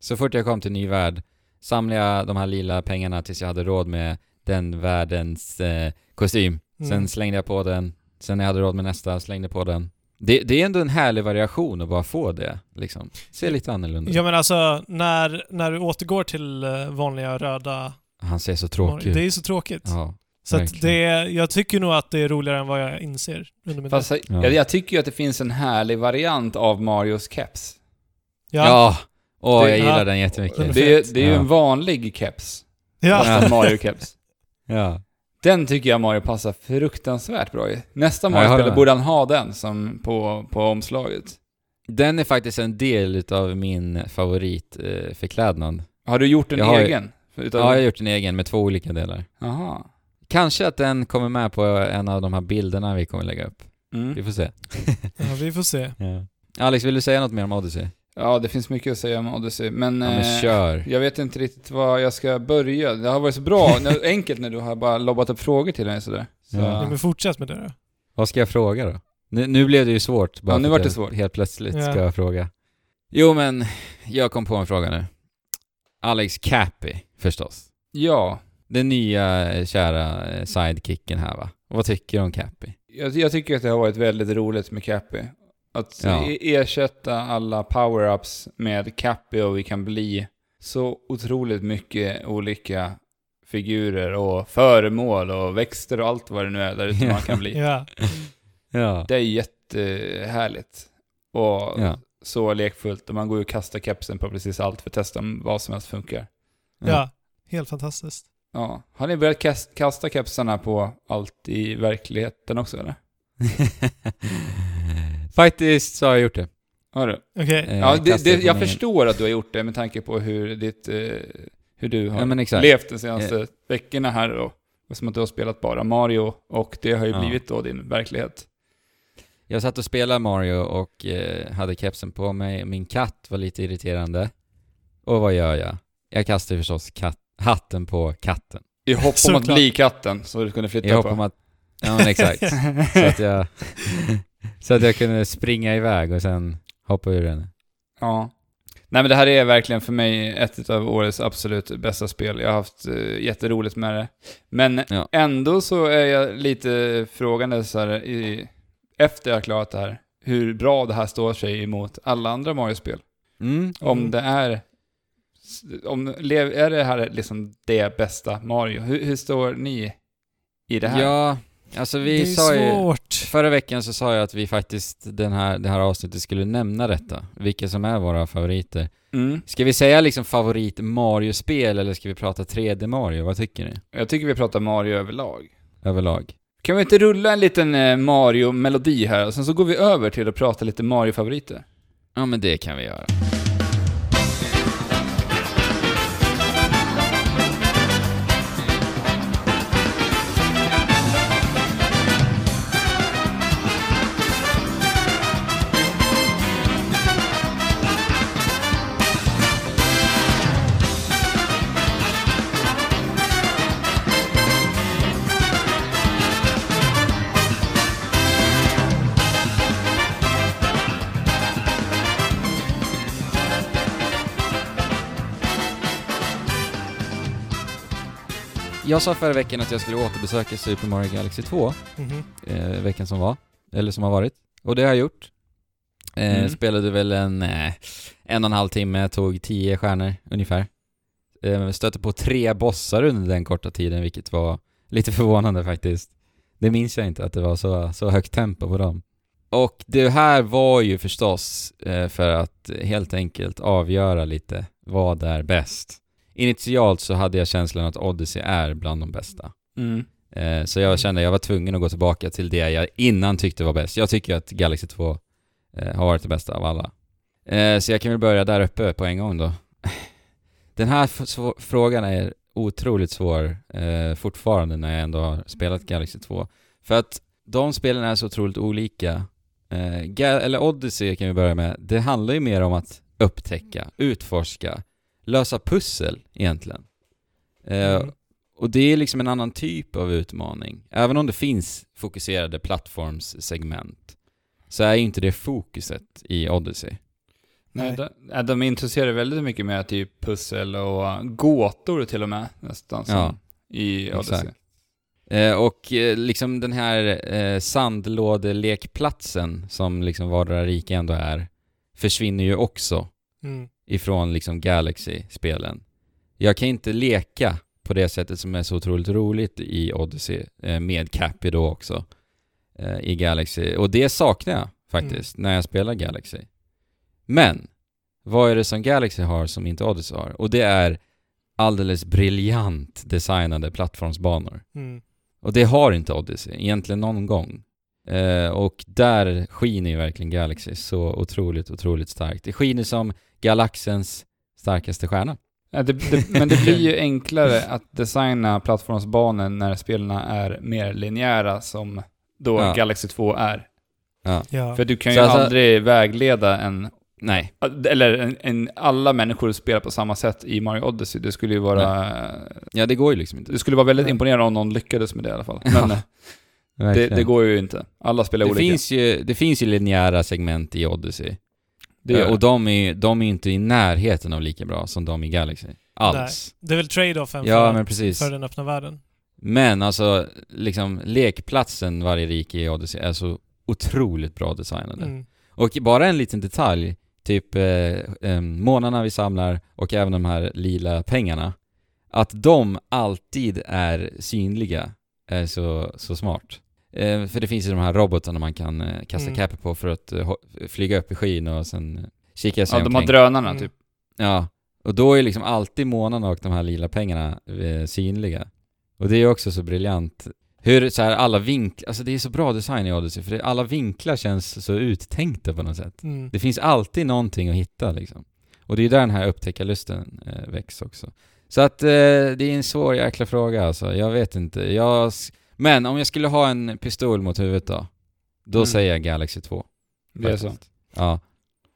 Så fort jag kom till en ny värld samlade jag de här lila pengarna tills jag hade råd med den världens eh, kostym. Mm. Sen slängde jag på den, sen när jag hade råd med nästa slängde på den. Det, det är ändå en härlig variation att bara få det, liksom. Ser lite annorlunda ut. ja men alltså när, när du återgår till eh, vanliga röda Han ser så tråkig Det är ut. ju så tråkigt. Ja. så att det, jag tycker nog att det är roligare än vad jag inser under min Fast Ja. jag, jag tycker ju att det finns en härlig variant av Marios keps. Ja. Ja. Åh, Det- jag gillar ja. den jättemycket. Den är Det det är ju Ja. en vanlig keps. Ja. Fast en Mario-keps. Ja. Den tycker jag Mario passar fruktansvärt bra i. Nästa Mario-spel borde han ha den som på, på omslaget. Den är faktiskt en del utav min favoritförklädnad. Eh, förklädnad. Har du gjort en Jag har egen? Utav, ja, jag har gjort en egen med två olika delar. Jaha. Kanske att den kommer med på en av de här bilderna vi kommer lägga upp. Vi Mm. får se. ja, vi får se. Ja. Alex, vill du säga något mer om Odyssey? Ja, det finns mycket att säga om Odyssey, men... Ja, men eh, kör. Jag vet inte riktigt var jag ska börja. Det har varit så bra, enkelt när du har bara lobbat upp frågor till mig sådär. Så, Ja. Men fortsätt med det då. Vad ska jag fråga då? Nu, nu blev det ju svårt. Bara Ja, nu vart det svårt. Helt plötsligt Ja. ska jag fråga. Jo, men jag kom på en fråga nu. Alex Cappy, förstås. ja. Den nya eh, kära eh, sidekicken här va? Vad tycker du om Cappy? Jag, jag tycker att det har varit väldigt roligt med Cappy. Att Ja. e- ersätta alla power-ups med Cappy och vi kan bli så otroligt mycket olika figurer och föremål och växter och allt vad det nu är där ute man kan bli. Ja. Ja. Det är jättehärligt. Och Ja. så lekfullt. Och man går ju och kastar kepsen på precis allt för att testa om vad som helst funkar. ja. Helt fantastiskt. Ja. Har ni börjat kas- kasta kepsarna på allt i verkligheten också eller? Faktiskt så har jag gjort det. Har du? Okej. Eh, Ja, det, kastade det, på jag förstår att du har gjort det med tanke på hur ditt, eh, hur du har Ja, men exakt. levt de senaste veckorna här och, och som att du har spelat bara Mario och det har ju Ja. blivit då din verklighet. Jag satt och spelade Mario och eh, hade kepsen på mig. Min katt var lite irriterande. Och vad gör jag? Jag kastar förstås katt, hatten på katten. I hopp om att Såklart. bli katten så du kunde flytta I hopp på. om att... Ja men exakt. så att jag... så att jag kunde springa iväg och sen hoppa ur den. Ja. Nej men det här är verkligen för mig ett av årets absolut bästa spel. Jag har haft uh, jätteroligt med det. Men Ja. ändå så är jag lite frågande så här, i, efter jag har klarat det här, hur bra det här står sig emot alla andra Mario-spel. Mm. Om Mm. det är... Om, är det här liksom det bästa Mario? Hur, hur står ni i det här? Ja, alltså vi det är sa ju... svårt. Förra veckan så sa jag att vi faktiskt den här, det här avsnittet skulle nämna detta. Vilka som är våra favoriter. Mm. Ska vi säga liksom favorit Mario-spel eller ska vi prata 3D Mario? Vad tycker ni? Jag tycker vi pratar Mario överlag. Överlag. Kan vi inte rulla en liten eh, Mario-melodi här och sen så går vi över till att prata lite Mario-favoriter? Ja, men det kan vi göra. Jag sa förra veckan att jag skulle återbesöka Super Mario Galaxy 2, Mhm. eh, veckan som var, eller som har varit. Och det har jag gjort. Eh, Mm. Spelade väl en, eh, en och en halv timme, tog tio stjärnor ungefär. Eh, stötte på tre bossar under den korta tiden, vilket var lite förvånande faktiskt. Det minns jag inte, att det var så, så högt tempo på dem. Och det här var ju förstås eh, för att helt enkelt avgöra lite vad är bäst. Initialt så hade jag känslan att Odyssey är bland de bästa. Mm. Eh, så jag kände att jag var tvungen att gå tillbaka till det jag innan tyckte var bäst. Jag tycker att Galaxy 2 eh, har varit det bästa av alla. Eh, så jag kan väl börja där uppe på en gång då. Den här frågan är otroligt svår eh, fortfarande när jag ändå har spelat Galaxy 2. För att de spelen är så otroligt olika. Eh, eller Odyssey kan vi börja med. Det handlar ju mer om att upptäcka, utforska, lösa pussel egentligen. Eh, Mm. och det är liksom en annan typ av utmaning. Även om det finns fokuserade plattformssegment så är ju inte det fokuset i Odyssey. Nej, de, de är intresserade väldigt mycket med typ pussel och gåtor till och med, nästan Ja, i Odyssey. exakt. Eh, och eh, liksom den här eh, sandlådelekplatsen som liksom vardera rike ändå är försvinner ju också Mm. Ifrån liksom Galaxy-spelen. Jag kan inte leka på det sättet som är så otroligt roligt i Odyssey, eh, med Cappy då också, eh, i Galaxy. Och det saknar jag faktiskt när jag spelar Galaxy. Men, vad är det som Galaxy har som inte Odyssey har? Och det är alldeles briljant designade plattformsbanor. Mm. Och det har inte Odyssey, egentligen någon gång. Eh, och där skiner ju verkligen Galaxy så otroligt, otroligt starkt. Det skiner som galaxens starkaste stjärna. Ja, det, det, men det blir ju enklare att designa plattformsbanor när spelen är mer linjära som då Ja. Galaxy 2 är. Ja. För du kan ju Så alltså- aldrig vägleda en, Nej, eller en, en, alla människor spelar på samma sätt i Mario Odyssey. Det skulle ju vara, ja det går ju liksom inte. det skulle vara väldigt Nej. imponerande om någon lyckades med det i alla fall. Ja, Men eh, det, det går ju inte. Alla spelar det olika. finns, ju, det finns ju linjära segment i Odyssey. det och de är, de är inte i närheten av lika bra som de i Galaxy. Alls. Det är väl trade-offen Ja, för, för den öppna världen. Men alltså, liksom lekplatsen varje rike i Odyssey är så otroligt bra designade. Mm. Och bara en liten detalj, typ eh, eh, månarna vi samlar och även de här lila pengarna, att de alltid är synliga är så, så smart. Eh, för det finns ju de här robotarna man kan eh, kasta Mm. capper på för att eh, ho- flyga upp i skyn och sen eh, kika sig Ja, de har omkring. drönarna Mm. typ. Ja, och då är liksom alltid månarna och de här lila pengarna eh, synliga. Och det är också så briljant. Hur så här alla vinklar, alltså det är så bra design i Odyssey för det, alla vinklar känns så uttänkta på något sätt. Mm. Det finns alltid någonting att hitta liksom. Och det är där den här upptäckarlusten eh, väcks också. Så att eh, det är en svår jäkla fråga alltså, jag vet inte. Jag, men om jag skulle ha en pistol mot huvudet då? Då Mm. säger jag Galaxy 2. Det är faktiskt. Ja.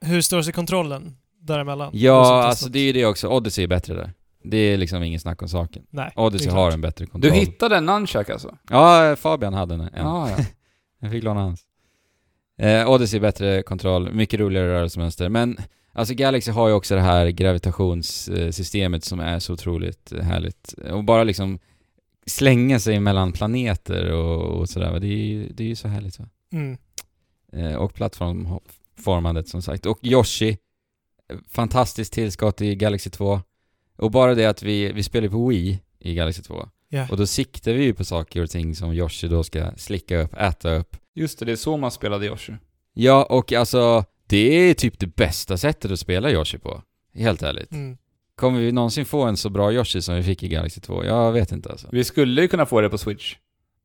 Hur står sig kontrollen däremellan? Du Ja, alltså det är ju det också. Odyssey är bättre där. Det är liksom ingen snack om saken. Nej, Odyssey har en bättre Du kontroll. hittade en nunchuck alltså? Ja, Fabian hade en. en. Ja, ja. Jag fick låna hans. Eh, Odyssey bättre kontroll, mycket roligare rörelsemönster. Men alltså Galaxy har ju också det här gravitationssystemet som är så otroligt härligt. Och bara liksom slänga sig mellan planeter och, och sådär. Det är ju det är ju så härligt va. Mm. Eh, och plattformformandet som sagt. Och Yoshi, eh, fantastiskt tillskott i Galaxy 2. Och bara det att vi, vi spelar på Wii i Galaxy 2. Ja. Och då siktar vi ju på saker och ting som Yoshi då ska slicka upp, äta upp. Just det, det är så man spelade Yoshi. Ja, och alltså det är typ det bästa sättet att spela Yoshi på. Helt ärligt. Mm. Kommer vi någonsin få en så bra Yoshi som vi fick i Galaxy 2? Jag vet inte alltså. Vi skulle ju kunna få det på Switch.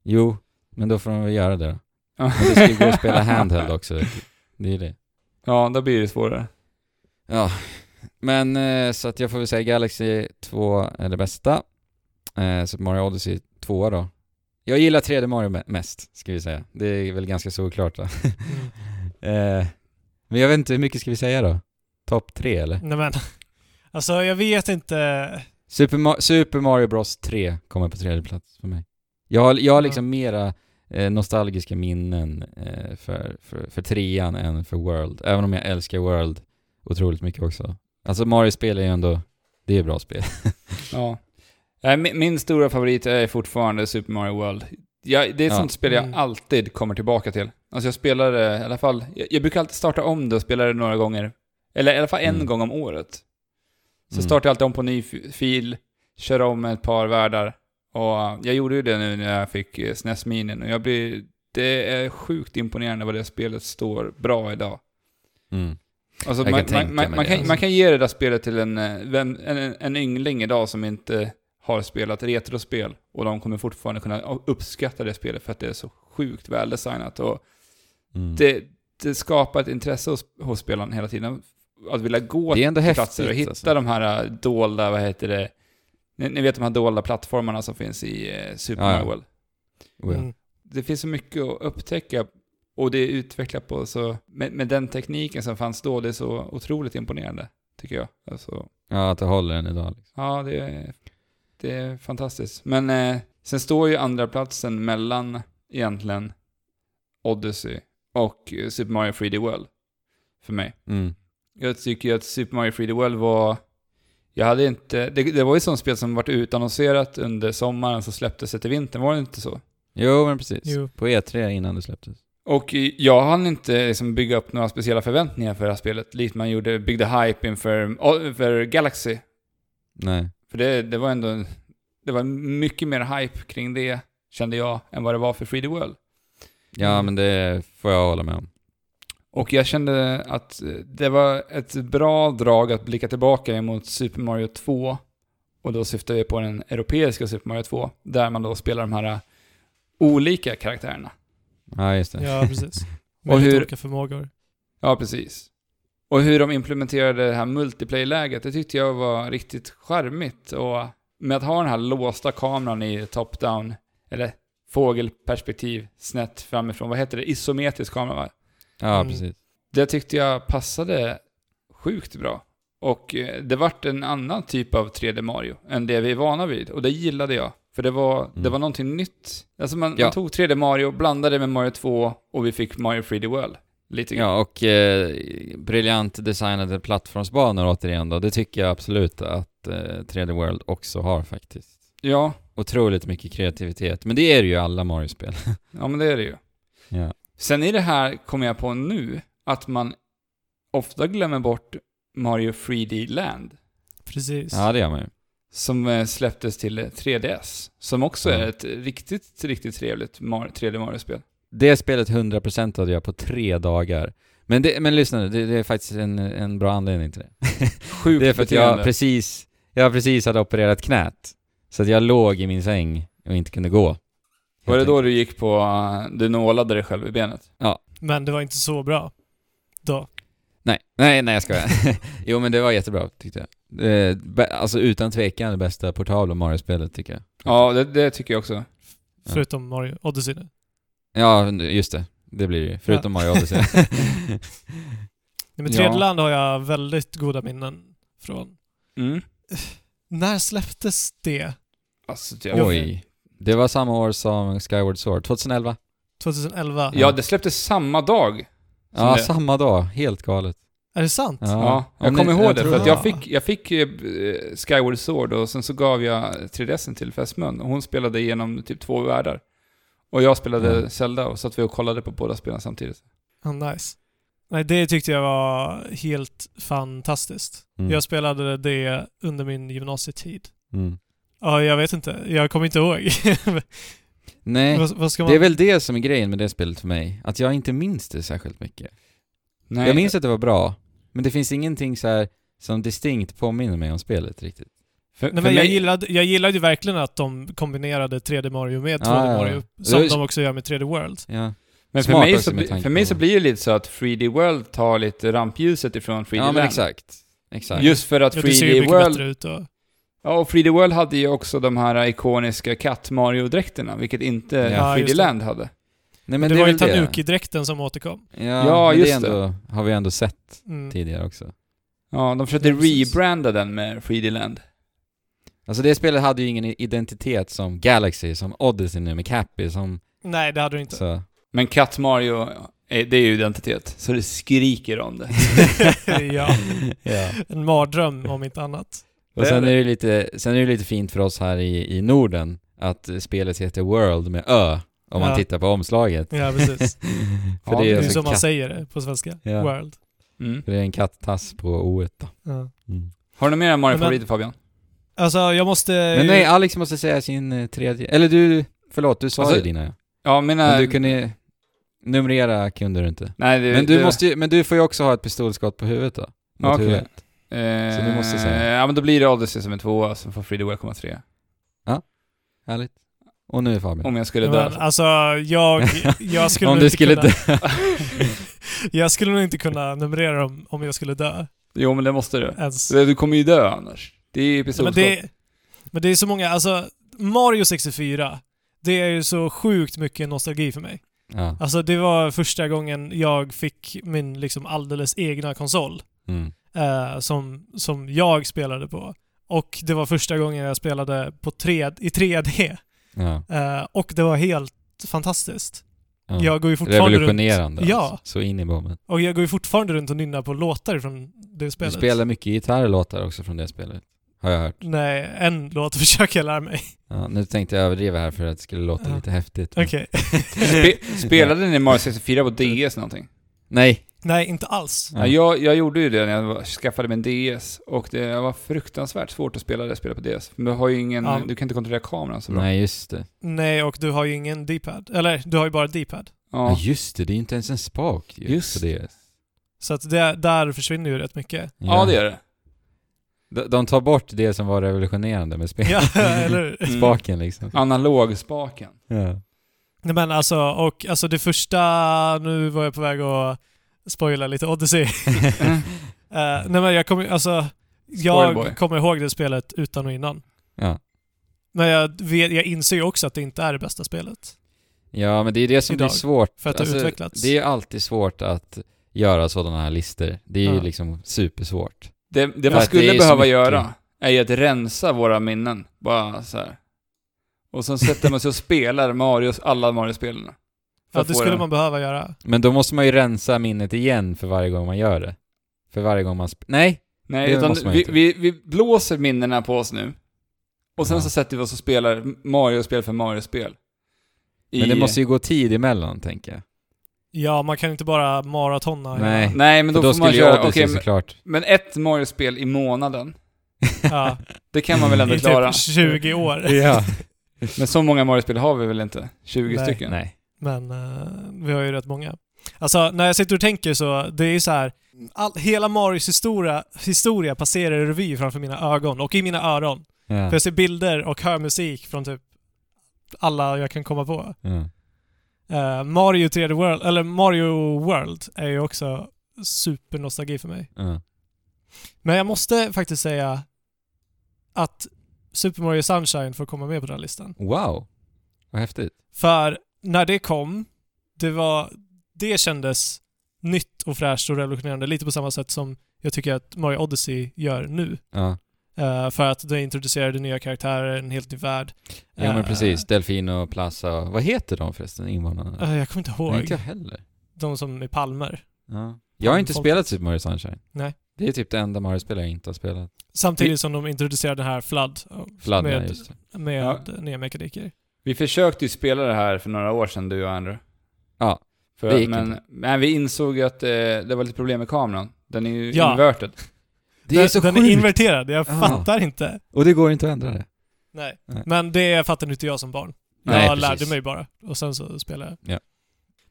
Jo, men då får de väl göra det då. Men det ska ju gå att spela handheld också. Det är det. Ja, då blir det svårare. Ja, men eh, så att jag får väl säga Galaxy 2 är det bästa. Eh, Super Mario Odyssey 2 då. Jag gillar 3D Mario me- mest, ska vi säga. Det är väl ganska såklart då. eh, men jag vet inte, hur mycket ska vi säga då? Topp 3 eller? Nej men, alltså jag vet inte. Super, Ma- Super Mario Bros 3 kommer på tredje plats för mig. Jag har, jag har liksom mera eh, nostalgiska minnen eh, för, för, för trean än för World. Även om jag älskar World otroligt mycket också. Alltså Mario-spel är ju ändå, det är bra spel. Ja. Min, min stora favorit är fortfarande Super Mario World. Jag, det är ett Ja. sånt spel jag Mm. alltid kommer tillbaka till. Alltså jag spelar det i alla fall, jag, jag brukar alltid starta om det och spela det några gånger. Eller i alla fall en Mm. gång om året. Så Mm. startar jag alltid om på ny fil, kör om ett par världar. Och jag gjorde ju det nu när jag fick uh, SNES Mini och jag blir... Det är sjukt imponerande vad det spelet står bra idag. Mm. Alltså man, kan man, man, kan, alltså. man kan ge det där spelet till en, eh, vem, en, en yngling idag som inte har spelat retrospel och de kommer fortfarande kunna uppskatta det spelet för att det är så sjukt väldesignat och Mm. det, det skapar ett intresse hos, hos spelaren hela tiden. Att vilja gå till häftigt, platser och hitta alltså. de här eh, dolda, vad heter det, ni, ni vet de här dolda plattformarna som finns i eh, Super Ja, ja. Mario World. Oh, ja. Mm. Det finns så mycket att upptäcka och det är utvecklat på så, med, med den tekniken som fanns då, det är så otroligt imponerande, tycker jag. Alltså, ja, att det håller än idag. Liksom. ja, det är, det är fantastiskt. Men eh, sen står ju andra platsen mellan egentligen Odyssey och eh, Super Mario 3D World. För mig. Mm. Jag tycker ju att Super Mario 3D World var... Jag hade inte... Det, det var ju sånt spel som varit utannonserat under sommaren så släpptes det till vintern, var det inte så? Jo, men precis. Jo. På E3 innan det släpptes. Och jag hann inte liksom bygga upp några speciella förväntningar för det här spelet, likt man gjorde, byggde hype inför för Galaxy. Nej. För det, det var ändå... Det var mycket mer hype kring det, kände jag, än vad det var för 3D World. Ja, men det får jag hålla med om. Och jag kände att det var ett bra drag att blicka tillbaka emot Super Mario 2. Och då syftar jag på den europeiska Super Mario 2, där man då spelar de här olika karaktärerna. Ja, just det. Ja, precis. Och Med hur- olika förmågor. Ja, precis. Och hur de implementerade det här multiplayer-läget, det tyckte jag var riktigt charmigt. Och med att ha den här låsta kameran i top-down, eller fågelperspektiv, snett framifrån, vad heter det? Isometrisk kamera va? Ja, Mm. precis. Det tyckte jag passade sjukt bra. Och eh, det vart en annan typ av 3D Mario än det vi är vana vid. Och det gillade jag. För det var, det Mm. var någonting nytt. Alltså man, Ja. man tog 3D Mario, blandade med Mario 2 och vi fick Mario 3D World. Lite grann. Ja, och eh, briljant designade plattformsbanor återigen då. Det tycker jag absolut att eh, 3D World också har faktiskt. Ja, Otroligt mycket kreativitet. Men det är det ju alla Mario-spel. ja men det är det ju. ja. Sen i det här kommer jag på nu att man ofta glömmer bort Mario 3D Land. Precis. ja, det gör man ju. Som eh, släpptes till eh, 3DS. Som också Ja. är ett riktigt, riktigt trevligt Mar- 3D Mario-spel. Det spelet 100% hade jag på tre dagar. Men, det, men lyssna nu, det, det är faktiskt en, en bra anledning till det. Sjukt Det är för att jag precis, jag precis hade opererat knät. Så att jag låg i min säng och inte kunde gå. Var det då du gick på, du nålade dig själv i benet? Men det var inte så bra. Då. Nej, nej, nej jag skojar. jo men det var jättebra tyckte jag. Alltså utan tvekan det bästa portabla Mario-spelet tycker jag. Ja, det, det tycker jag också. Förutom Mario Odyssey nu. Ja, just det. Det blir det ju. Förutom Mario Odyssey. Nej, Men Ja. tredje land har jag väldigt goda minnen från. Mm. När släpptes det? Alltså, jag, Oj. Det var samma år som Skyward Sword, 2011. 2011? Ja, det släpptes samma dag. Ja, det. samma dag. Helt galet. Är det sant? Ja, jag men kommer ihåg det, tror för att det. jag fick, jag fick eh, Skyward Sword och sen så gav jag 3DSen till fästmön och hon spelade igenom typ två världar. Och jag spelade Ja. Zelda och satt vi och kollade på båda spelen samtidigt. Oh, nice. Nej, det tyckte jag var helt fantastiskt. Mm. Jag spelade det under min gymnasietid. Mm. Ja, jag vet inte. Jag kommer inte ihåg. Nej, vad, vad ska man... det är väl det som är grejen med det spelet för mig. Att jag inte minns det särskilt mycket. Nej, Jag minns att det var bra, men det finns ingenting så här som distinkt påminner mig om spelet riktigt. för, Nej, för men jag, mig- gillade, jag gillade ju verkligen att de kombinerade 3D Mario med 2D Ja, ja, ja. Mario, som Det- de också gör med 3D World. Ja. Men för Smart mig, också så, för mig så blir det lite så att 3D World tar lite rampljuset ifrån 3D Ja men Land. exakt. Exakt. Just för att Ja, det ser ju 3D mycket World... Ja, och 3D World hade ju också de här ikoniska katt-Mario-dräkterna, vilket inte Ja, 3D just det. Land hade. Nej men det, det, var ju det. Tanuki-dräkten som återkom. Ja, Ja, just det, ändå, har vi ändå sett Mm. tidigare också. Ja, de försökte rebranda den med 3D Land. Alltså det spelet hade ju ingen identitet som Galaxy, som Odyssey nu med Cappy, som... Nej, det hade du inte. Så. Men Katt Mario, det är ju identitet, så det skriker om det. ja, ja. en mardröm om inte annat. Och sen är det lite, sen är det lite fint för oss här i, i Norden att spelet heter World med Ö, om man Ja. tittar på omslaget. Ja, precis. för Ja, det Det är, är ju alltså som man säger det på svenska. Ja. World. Mm. för det är en kattass på O då. Ja. Mm. Har du några mer Mario-favoriter Fabian? Alltså, jag måste... Men nej, Alex måste säga sin eh, tredje, eller du, förlåt, du sa Alltså, ju dina ja. Ja, mina... Men du kunde, numrera kunde du inte. Nej, det, Men du, det- måste ju, men du får ju också ha ett pistolskott på huvudet då. Mot Okej. huvudet. Eh, Så du måste säga. Ja, men då blir det Odyssey som är tvåa, så får 3D World komma trea. Härligt. Och nu är Fabian. Om jag skulle Men, dö. alltså, jag, jag skulle Om du inte skulle kunna, dö. Jag skulle nog inte kunna numrera dem om jag skulle dö. Jo, men det måste du. Ens. Du kommer ju dö annars. Det är ju men, det, men det är så många, alltså Mario 64, det är ju så sjukt mycket nostalgi för mig. Ja. Alltså det var första gången jag fick min liksom alldeles egna konsol. Mm. Eh, som, som jag spelade på. Och det var första gången jag spelade på tre, i 3D. Ja. Eh, och det var helt fantastiskt. Ja. Jag går ju fortfarande runt, Revolutionerande Ja. alltså. Så in i bomben. och jag går ju fortfarande runt och nynnar på låtar från det Du spelet. spelar mycket gitarrlåtar också från det spelet. Har jag hört. Nej, en låt försöker jag lära mig. Ja, nu tänkte jag överdriva här för att det skulle låta Ja. lite häftigt. Okej. Spe, spelade ni Mario 64 på DS någonting? Nej. Nej, inte alls. Ja. jag, jag gjorde ju det när jag skaffade mig en DS, och det var fruktansvärt svårt att spela det spelet på DS. Du har ju ingen, Ja. du kan inte kontrollera kameran så bra. Nej, just det. Nej, och du har ju ingen D-pad. Eller, du har ju bara D-pad. Ja. Ja. just det. Det är inte ens en spak ju, Just på det. Så att det, där försvinner ju rätt mycket. ja, det är det. De, de tar bort det som var revolutionerande med spelet. Ja, eller? Mm. Spaken liksom. Analogspaken. Ja. Nej men alltså, och alltså det första, nu var jag på väg att spoila lite Odyssey. Eh, nej men jag kommer alltså, jag kommer ihåg det spelet utan och innan. ja. Men jag, vet, jag inser ju också att det inte är det bästa spelet. Ja, men det är det som Idag, blir svårt. för att det har utvecklats. Det är alltid svårt att göra sådana här listor. Det är ju Ja. liksom supersvårt. Det, det man det skulle så behöva göra är ju att rensa våra minnen. Bara så här. Och sen sätter man sig och spelar Marios, alla Mario-spelen. Ja, att det skulle den- man behöva göra. Men då måste man ju rensa minnet igen för varje gång man gör det. För varje gång man... Nej! Nej, det utan vi, inte. vi, vi blåser minnena på oss nu. Och sen Ja. så sätter vi oss och spelar Mario-spel för Mario-spel. Men det måste ju gå tid emellan, tänker jag. Ja, man kan inte bara maratona. Nej. Nej, men då, då får man köra... Okej, Odyssey men, såklart... men ett Mario-spel i månaden, Ja, det kan man väl ändå i klara? typ 20 år. Ja. Men så många Mario-spel har vi väl inte? 20 Nej. stycken? Nej. Men eh, vi har ju rätt många. Alltså, när jag sitter och tänker så, det är så här. All, hela Marios historia, historia passerar i revy framför mina ögon och i mina öron. Ja. För jag ser bilder och hör musik från typ alla jag kan komma på. Ja. Eh, Mario 3D World, eller Mario World är ju också supernostalgi för mig. Ja. Men jag måste faktiskt säga att Super Mario Sunshine får komma med på den här listan. Wow! Vad häftigt. För när det kom, det var... Det kändes nytt och fräscht och revolutionerande. Lite på samma sätt som jag tycker att Mario Odyssey gör nu. Ja. Eh, för att det introducerade nya karaktärer, en helt ny värld. Ja men Eh, precis, Delfino, Plaza, vad heter de förresten, invånarna? eh, jag kommer inte ihåg. Nej, inte jag heller. De som är palmer. Ja. Jag har inte Folk- spelat Super Mario Sunshine. Nej. Det är typ det enda Mario-spel jag inte har spelat. Samtidigt som de introducerade den här Flood. Flood, ja, med, just det. med Ja. nya mekaniker. Vi försökte ju spela det här för några år sedan, du och Andrew. Ja, För, det gick men, inte. men vi insåg ju att eh, det var lite problem med kameran. Den är ju Ja. inverted. Det är den, så den sjukt! är inverterad, jag Ja. fattar inte. Och det går inte att ändra det. Nej. Nej. Men det fattade inte jag som barn. Nej, jag precis. lärde mig bara. Och sen så spelade jag. Ja.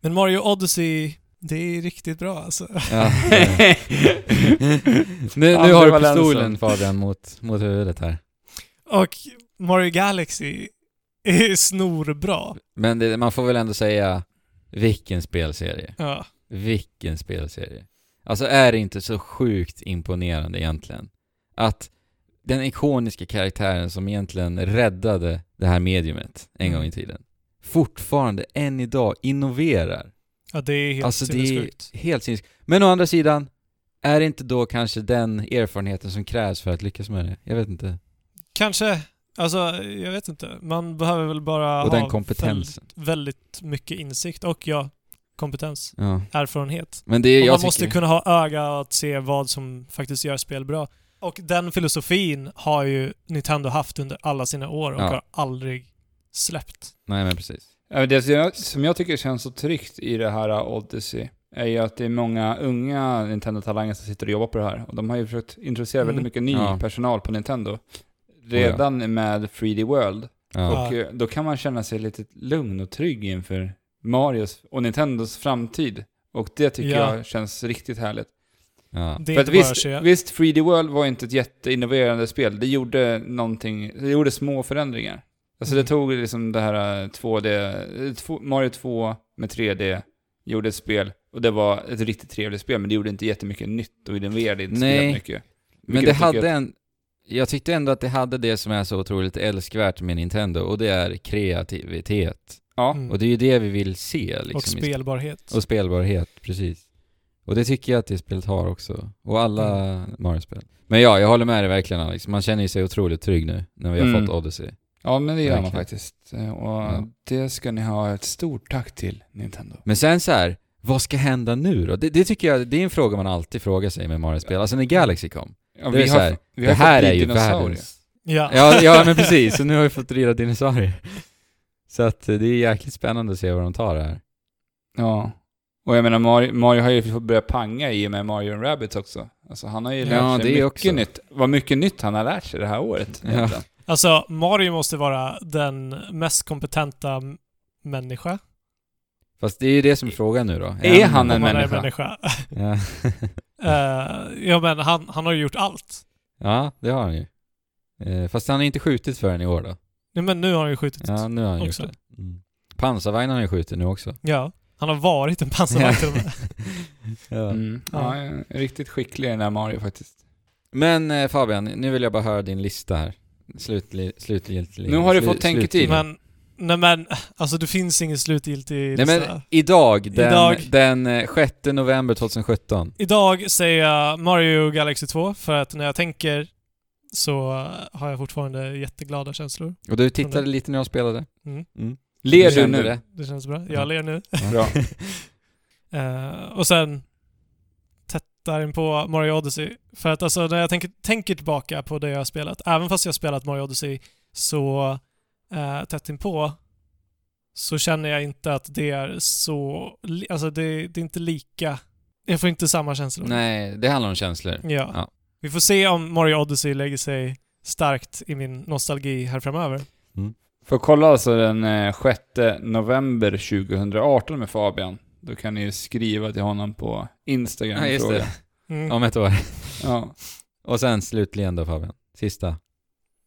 Men Mario Odyssey, det är riktigt bra alltså. Ja. nu, nu har du pistolen Fabian mot, mot huvudet här. Och Mario Galaxy är snorbra. Men det, man får väl ändå säga Vilken spelserie. Ja. Vilken spelserie. Alltså är det inte så sjukt imponerande egentligen? Att den ikoniska karaktären som egentligen räddade det här mediumet en Mm. gång i tiden fortfarande än idag innoverar. ja, det är helt alltså det är sinnessjukt. helt sinnessjukt. Men å andra sidan, är det inte då kanske den erfarenheten som krävs för att lyckas med det? Jag vet inte. Kanske. Alltså, jag vet inte. Man behöver väl bara Och ha den kompetensen. Väldigt, väldigt mycket insikt och ja, kompetens. Ja. Erfarenhet. Men det är, Och jag man tycker... måste kunna ha öga att se vad som faktiskt gör spel bra. Och den filosofin har ju Nintendo haft under alla sina år och Ja. har aldrig släppt. Nej men precis. Det som jag, som jag tycker känns så tryggt i det här Odyssey är ju att det är många unga Nintendo-talanger som sitter och jobbar på det här. Och de har ju försökt introducera Mm. väldigt mycket ny Ja. personal på Nintendo. Redan med 3D World. Ja. Ja. Och eh, då kan man känna sig lite lugn och trygg inför Marios och Nintendos framtid. Och det tycker Ja. jag känns riktigt härligt. Ja. För att visst, visst, 3D World var inte ett jätteinnoverande spel. Det gjorde någonting, det gjorde små förändringar. Alltså Mm. det tog liksom det här eh, 2D, eh, två- Mario 2 med 3D, gjorde ett spel. Och det var ett riktigt trevligt spel, men det gjorde inte jättemycket nytt och innoverade inte spelet mycket. Men det hade att- en... Jag tyckte ändå att det hade det som är så otroligt älskvärt med Nintendo och det är kreativitet. Ja, Mm. Och det är ju det vi vill se liksom. och spelbarhet. Och spelbarhet, precis. Och det tycker jag att det spelet har också. Och alla Mm. Mario-spel. Men ja, jag håller med dig verkligen Alex. Man känner ju sig otroligt trygg nu när vi har Mm. fått Odyssey. ja men det gör man Verkligen. faktiskt. Eh, Och Ja. det ska ni ha ett stort tack till, Nintendo. Men sen så här, vad ska hända nu då? Det, det tycker jag, det är en fråga man alltid frågar sig med Mario-spel. Alltså när Galaxy kom. Ja, Det är så här, vi det här är ju världens... Ja. Ja, ja men precis. Så nu har vi fått rida dinosaurier. Så att eh, det är jäkligt spännande att se vad de tar det här. Ja. Och jag menar, Mario, Mario har ju fått börja panga i och med Mario and Rabbids också. Alltså han har ju Ja, lärt sig det mycket också. nytt. Vad mycket nytt han har lärt sig det här året. Ja. egentligen. Alltså, Mario måste vara den mest kompetenta människa. Fast det är ju det som är frågan nu då. Är han en Om man är människa? människa. Ja. Eh, ja, men han, han har ju gjort allt. ja, det har han ju. Eh, Fast han har inte skjutit förrän i år då. Ja, men nu har han ju skjutit. Ja, nu har han Också. gjort det. Mm. Pansarvagnen har han ju skjutit nu också. Ja. Han har varit en pansarvagn till och med. ja. Mm. Ja, riktigt skicklig i den här Mario faktiskt. Men eh, Fabian, nu vill jag bara höra din lista här. Slutlig, slutgiltig. Nu har du slu- fått tänketid. Men, nej men, alltså det finns ingen slutgiltig Nej men idag, den, Idag. den eh, 6 november 2017. Idag säger jag Mario Galaxy 2 för att när jag tänker så har jag fortfarande jätteglada känslor. Och du tittade lite när jag spelade. Mm. Mm. Ler du nu? det? Det känns bra. Ja. Jag ler nu. Bra. Eh, och sen tättar in på Mario Odyssey. För att alltså när jag tänker, tänker tillbaka på det jag har spelat, även fast jag har spelat Mario Odyssey så uh, tätt in på så känner jag inte att det är så... Alltså det, det är inte lika... Jag får inte samma känslor. Nej, det handlar om känslor. Ja. Ja. Vi får se om Mario Odyssey lägger sig starkt i min nostalgi här framöver. Får kolla alltså den eh, 6 november 2018 med Fabian. Då kan ni ju skriva till honom på Instagram Ja, just fråga. det. Mm. Om ett år. Ja. Och sen slutligen då Fabian. Sista.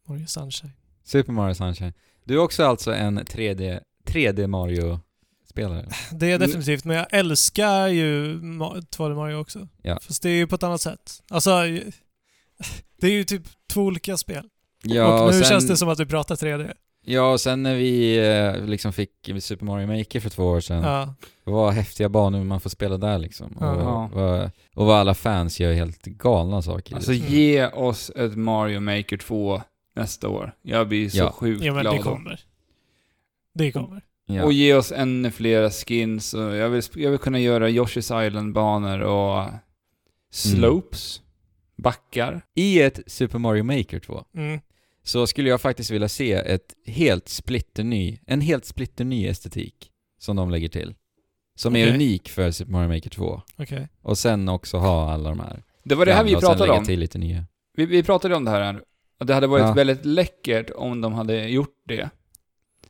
Mario Sunshine. Super Mario Sunshine. Du är också alltså en 3D, 3D Mario-spelare. Det är jag definitivt, men jag älskar ju Ma- 2D Mario också. Ja. Fast det är ju på ett annat sätt. Alltså, det är ju typ två olika spel. Ja, och nu sen, känns det som att vi pratar 3D. Ja, och sen när vi eh, liksom fick Super Mario Maker för två år sedan. Ja. Vad häftiga banor man får spela där liksom. Och, Ja. vad, och vad alla fans gör helt galna saker. Alltså Mm. ge oss ett Mario Maker 2 nästa år. Jag blir så Ja. sjukt ja, men glad det då. kommer. Det kommer. ja. Och ge oss ännu flera skins. Och jag, vill, jag vill kunna göra Yoshi's Island-banor och slopes, backar. I ett Super Mario Maker 2 Mm. så skulle jag faktiskt vilja se ett helt splitterny, en helt splitterny estetik som de lägger till. Som är Okej. unik för Super Mario Maker 2. Okej. Och sen också ha alla de här. Det var det här vi gamla och sen pratade lägga om. till lite nya. Vi, vi pratade om det här. Och det hade varit Ja. väldigt läckert om de hade gjort det.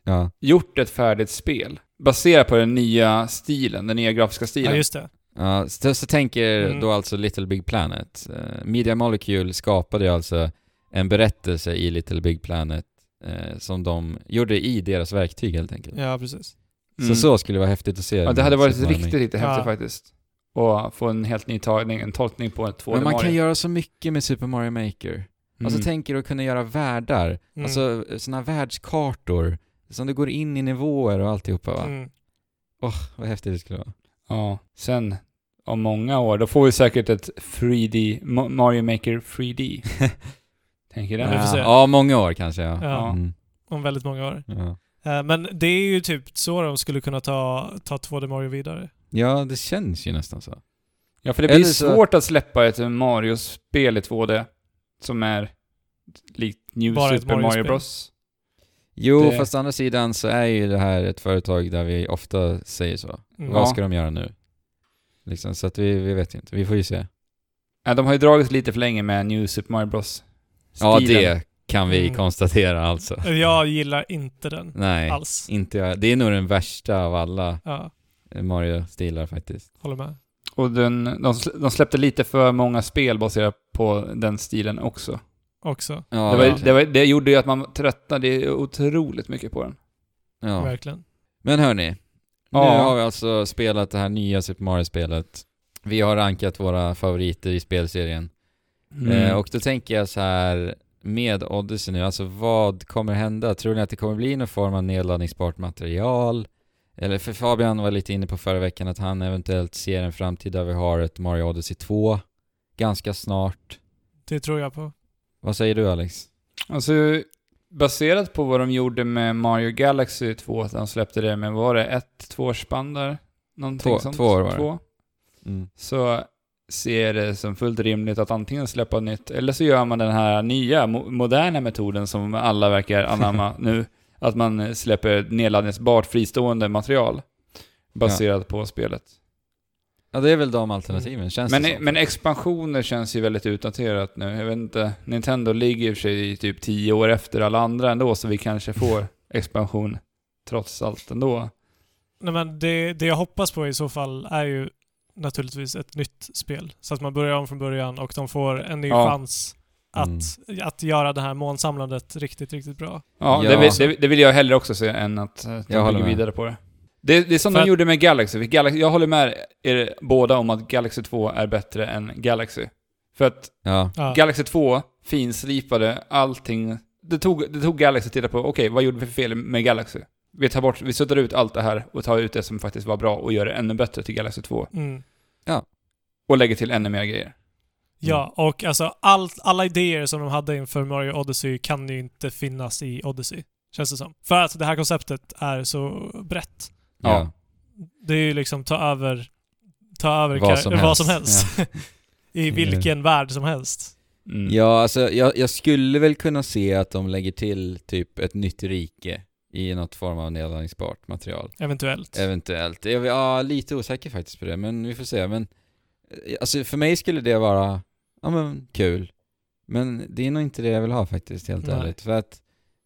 Ja. Gjort ett färdigt spel. Baserat på den nya stilen, den nya grafiska stilen. Ja, just det. Ja, så, så tänker Mm. då alltså Little Big Planet. Eh, Media Molecule skapade ju alltså en berättelse i Little Big Planet eh, som de gjorde i deras verktyg helt enkelt. Ja, precis. Mm. Så så skulle det vara häftigt att se. Ja, det hade varit riktigt, riktigt häftigt Ja. faktiskt. Och få en helt ny tagning, en tolkning på ett 2D Men man Mario. kan göra så mycket med Super Mario Maker. Alltså Mm. tänk er att kunna göra världar. Mm. Alltså såna världskartor. Som du går in i nivåer och alltihopa va? Mm. Vad häftigt det skulle vara. Ja, sen om många år, då får vi säkert ett 3D, Ma- Mario Maker 3D. Tänker Ja, får se. ja, många år kanske ja. Ja, Mm. om väldigt många år. Ja. Eh, Men det är ju typ så de skulle kunna ta, ta 2D Mario vidare. ja, det känns ju nästan så. Ja, för det blir Eller så- svårt att släppa ett Mario-spel i 2D som är likt New Bara Super Mario Mario-spel. Bros. Jo, Det- fast å andra sidan så är ju det här ett företag där vi ofta säger så. Mm. Vad Ja. ska de göra nu? Liksom, så att vi, vi vet inte. Vi får ju se. Ja, de har ju dragit lite för länge med New Super Mario Bros. Ja, Stilen. det kan vi Mm. konstatera alltså. Jag gillar inte den Nej, alls. inte jag. Det är nog den värsta av alla Ja, Mario-stilar faktiskt. håller med. Och den, de, de släppte lite för många spel baserat på den stilen också. Också. Ja, det, var, det, var, det gjorde ju att man tröttnade otroligt mycket på den. ja. Verkligen. Men hörni, nu Ja. har vi alltså spelat det här nya Super Mario-spelet. Vi har rankat våra favoriter i spelserien. Mm. Eh, och då tänker jag så här med Odyssey nu, alltså vad kommer hända? Tror ni att det kommer bli någon form av nedladdningsbart material? Eller för Fabian var lite inne på förra veckan att han eventuellt ser en framtid där vi har ett Mario Odyssey 2 ganska snart. Det tror jag på. Vad säger du Alex? Alltså, baserat på vad de gjorde med Mario Galaxy 2, att de släppte det med, vad var det, ett tvåårsspann där? Någonting Två- sånt? två år var det. Två. Mm. Så ser det som fullt rimligt att antingen släppa nytt, eller så gör man den här nya, mo- moderna metoden som alla verkar anamma nu. Att man släpper nedladdningsbart fristående material. Baserat på spelet. Ja det är väl de alternativen känns Men, det som. men expansioner känns ju väldigt utdaterat nu. Jag vet inte, Nintendo ligger i och för sig typ 10 år efter alla andra ändå, så vi kanske får expansion trots allt ändå. Nej, men det, det jag hoppas på i så fall är ju naturligtvis ett nytt spel. Så att man börjar om från början och de får en ny Ja. chans att, att göra det här månsamlandet riktigt, riktigt bra. Ja, Ja. Det, vill, det, det vill jag hellre också se än att eh, de Jag håller bygger vidare på det. Det, det är som För de gjorde med Galaxy. Galaxy. Jag håller med er båda om att Galaxy 2 är bättre än Galaxy. För att Ja. Ja. Galaxy 2 finslipade allting. Det tog, det tog Galaxy att titta på, okej, vad gjorde vi för fel med Galaxy? Vi tar bort, vi suddar ut allt det här och tar ut det som faktiskt var bra och gör det ännu bättre till Galaxy 2. Mm. Och lägger till ännu mer grejer. Ja, och alltså allt, alla idéer som de hade inför Mario Odyssey kan ju inte finnas i Odyssey. Känns det som. För att det här konceptet är så brett. Ja. Ja. Det är ju liksom ta över, ta över Vad som vad helst. som helst. I vilken värld som helst. Mm. Ja, alltså jag, jag skulle väl kunna se att de lägger till typ ett nytt rike i något form av nedladdningsbart material. Eventuellt. Eventuellt. Jag är ja, lite osäker faktiskt på det, men vi får se. Men eh, alltså för mig skulle det vara, ja men kul. Men det är nog inte det jag vill ha faktiskt, helt Nej. ärligt. För att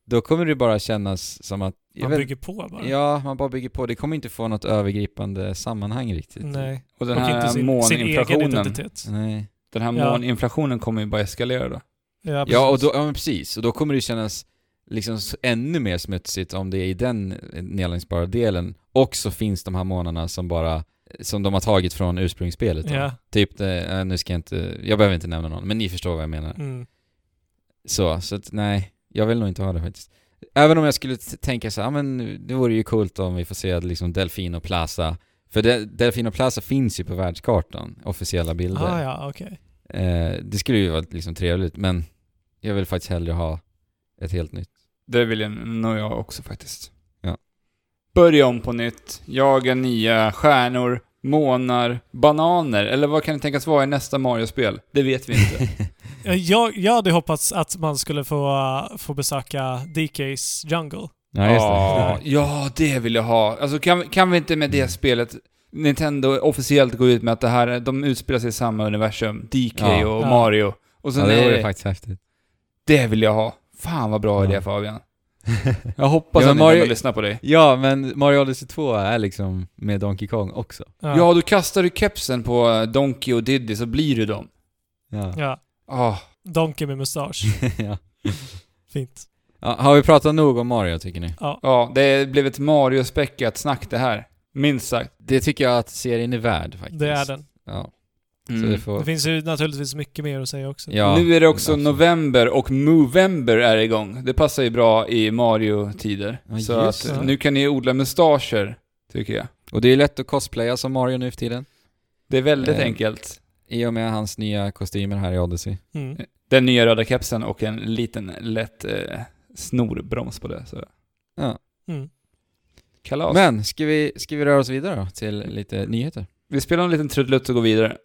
då kommer det bara kännas som att, Man vet- bygger på bara. Ja, man bara bygger på. Det kommer inte få något övergripande sammanhang riktigt. Nej. Och den och inte här sin, sin egen måninflationen, identitet. Nej. den här Ja. måninflationen kommer ju bara eskalera då. Ja, Ja, och då, ja men precis. Och då kommer det kännas liksom ännu mer smutsigt om det är i den nedladdningsbara delen också finns de här månaderna som bara som de har tagit från ursprungsspelet då. Ja. Typ, det, äh, nu ska jag inte, jag behöver inte nämna någon, men ni förstår vad jag menar. Mm. Så, så att nej, jag vill nog inte ha det faktiskt. Även om jag skulle tänka så här, men det vore ju coolt om vi får se liksom Delfino Plaza. För de, Delfino Plaza finns ju på världskartan, officiella bilder. Ah, ja, okej. Eh, det skulle ju vara liksom trevligt, men jag vill faktiskt hellre ha ett helt nytt. Det vill jag nog jag också faktiskt. Ja. Börja om på nytt, jaga nya stjärnor, månar, bananer, eller vad kan det tänkas vara i nästa Mario-spel? Det vet vi inte. Jag, jag hade hoppats att man skulle få, få besöka DK's Jungle. Ja, just Ja, det. ja, det vill jag ha. Alltså kan, kan vi inte med det Mm. spelet, Nintendo officiellt gå ut med att det här, är- de utspelar sig i samma universum, DK Ja. och Ja. Mario. Och sen Ja, det är vore det, faktiskt häftigt. det vill jag ha. Fan vad bra Ja. idé Fabian. Jag hoppas Ja, att Mario- lyssnar på dig. Ja, men Mario Odyssey 2 är liksom med Donkey Kong också. Ja, du kastar du kepsen på eh, Donkey och Diddy så blir du dem. Ja. ja. Ah, Donkey med mustasch. ja. Fint. Ja, har vi pratat nog om Mario tycker ni? Ja. Ja, det blev ett Mario-späckat snack det här. Minst sagt. Det tycker jag att serien är värd faktiskt. Det är den. Ja, Mm. det får... Det finns ju naturligtvis mycket mer att säga också. Ja, nu är det också absolut. november och Movember är igång. Det passar ju bra i Mario-tider. Ja, så att det. nu kan ni odla mustascher, tycker jag. Och det är lätt att cosplaya som Mario nu för tiden. Det är väldigt Eh. enkelt. I och med hans nya kostymer här i Odyssey. Mm. Den nya röda kepsen och en liten lätt eh, snorbroms på det. Så. Ja. Mm. Kalas. Men, ska vi, ska vi röra oss vidare då till lite nyheter? Vi spelar en liten trudelutt och går vidare.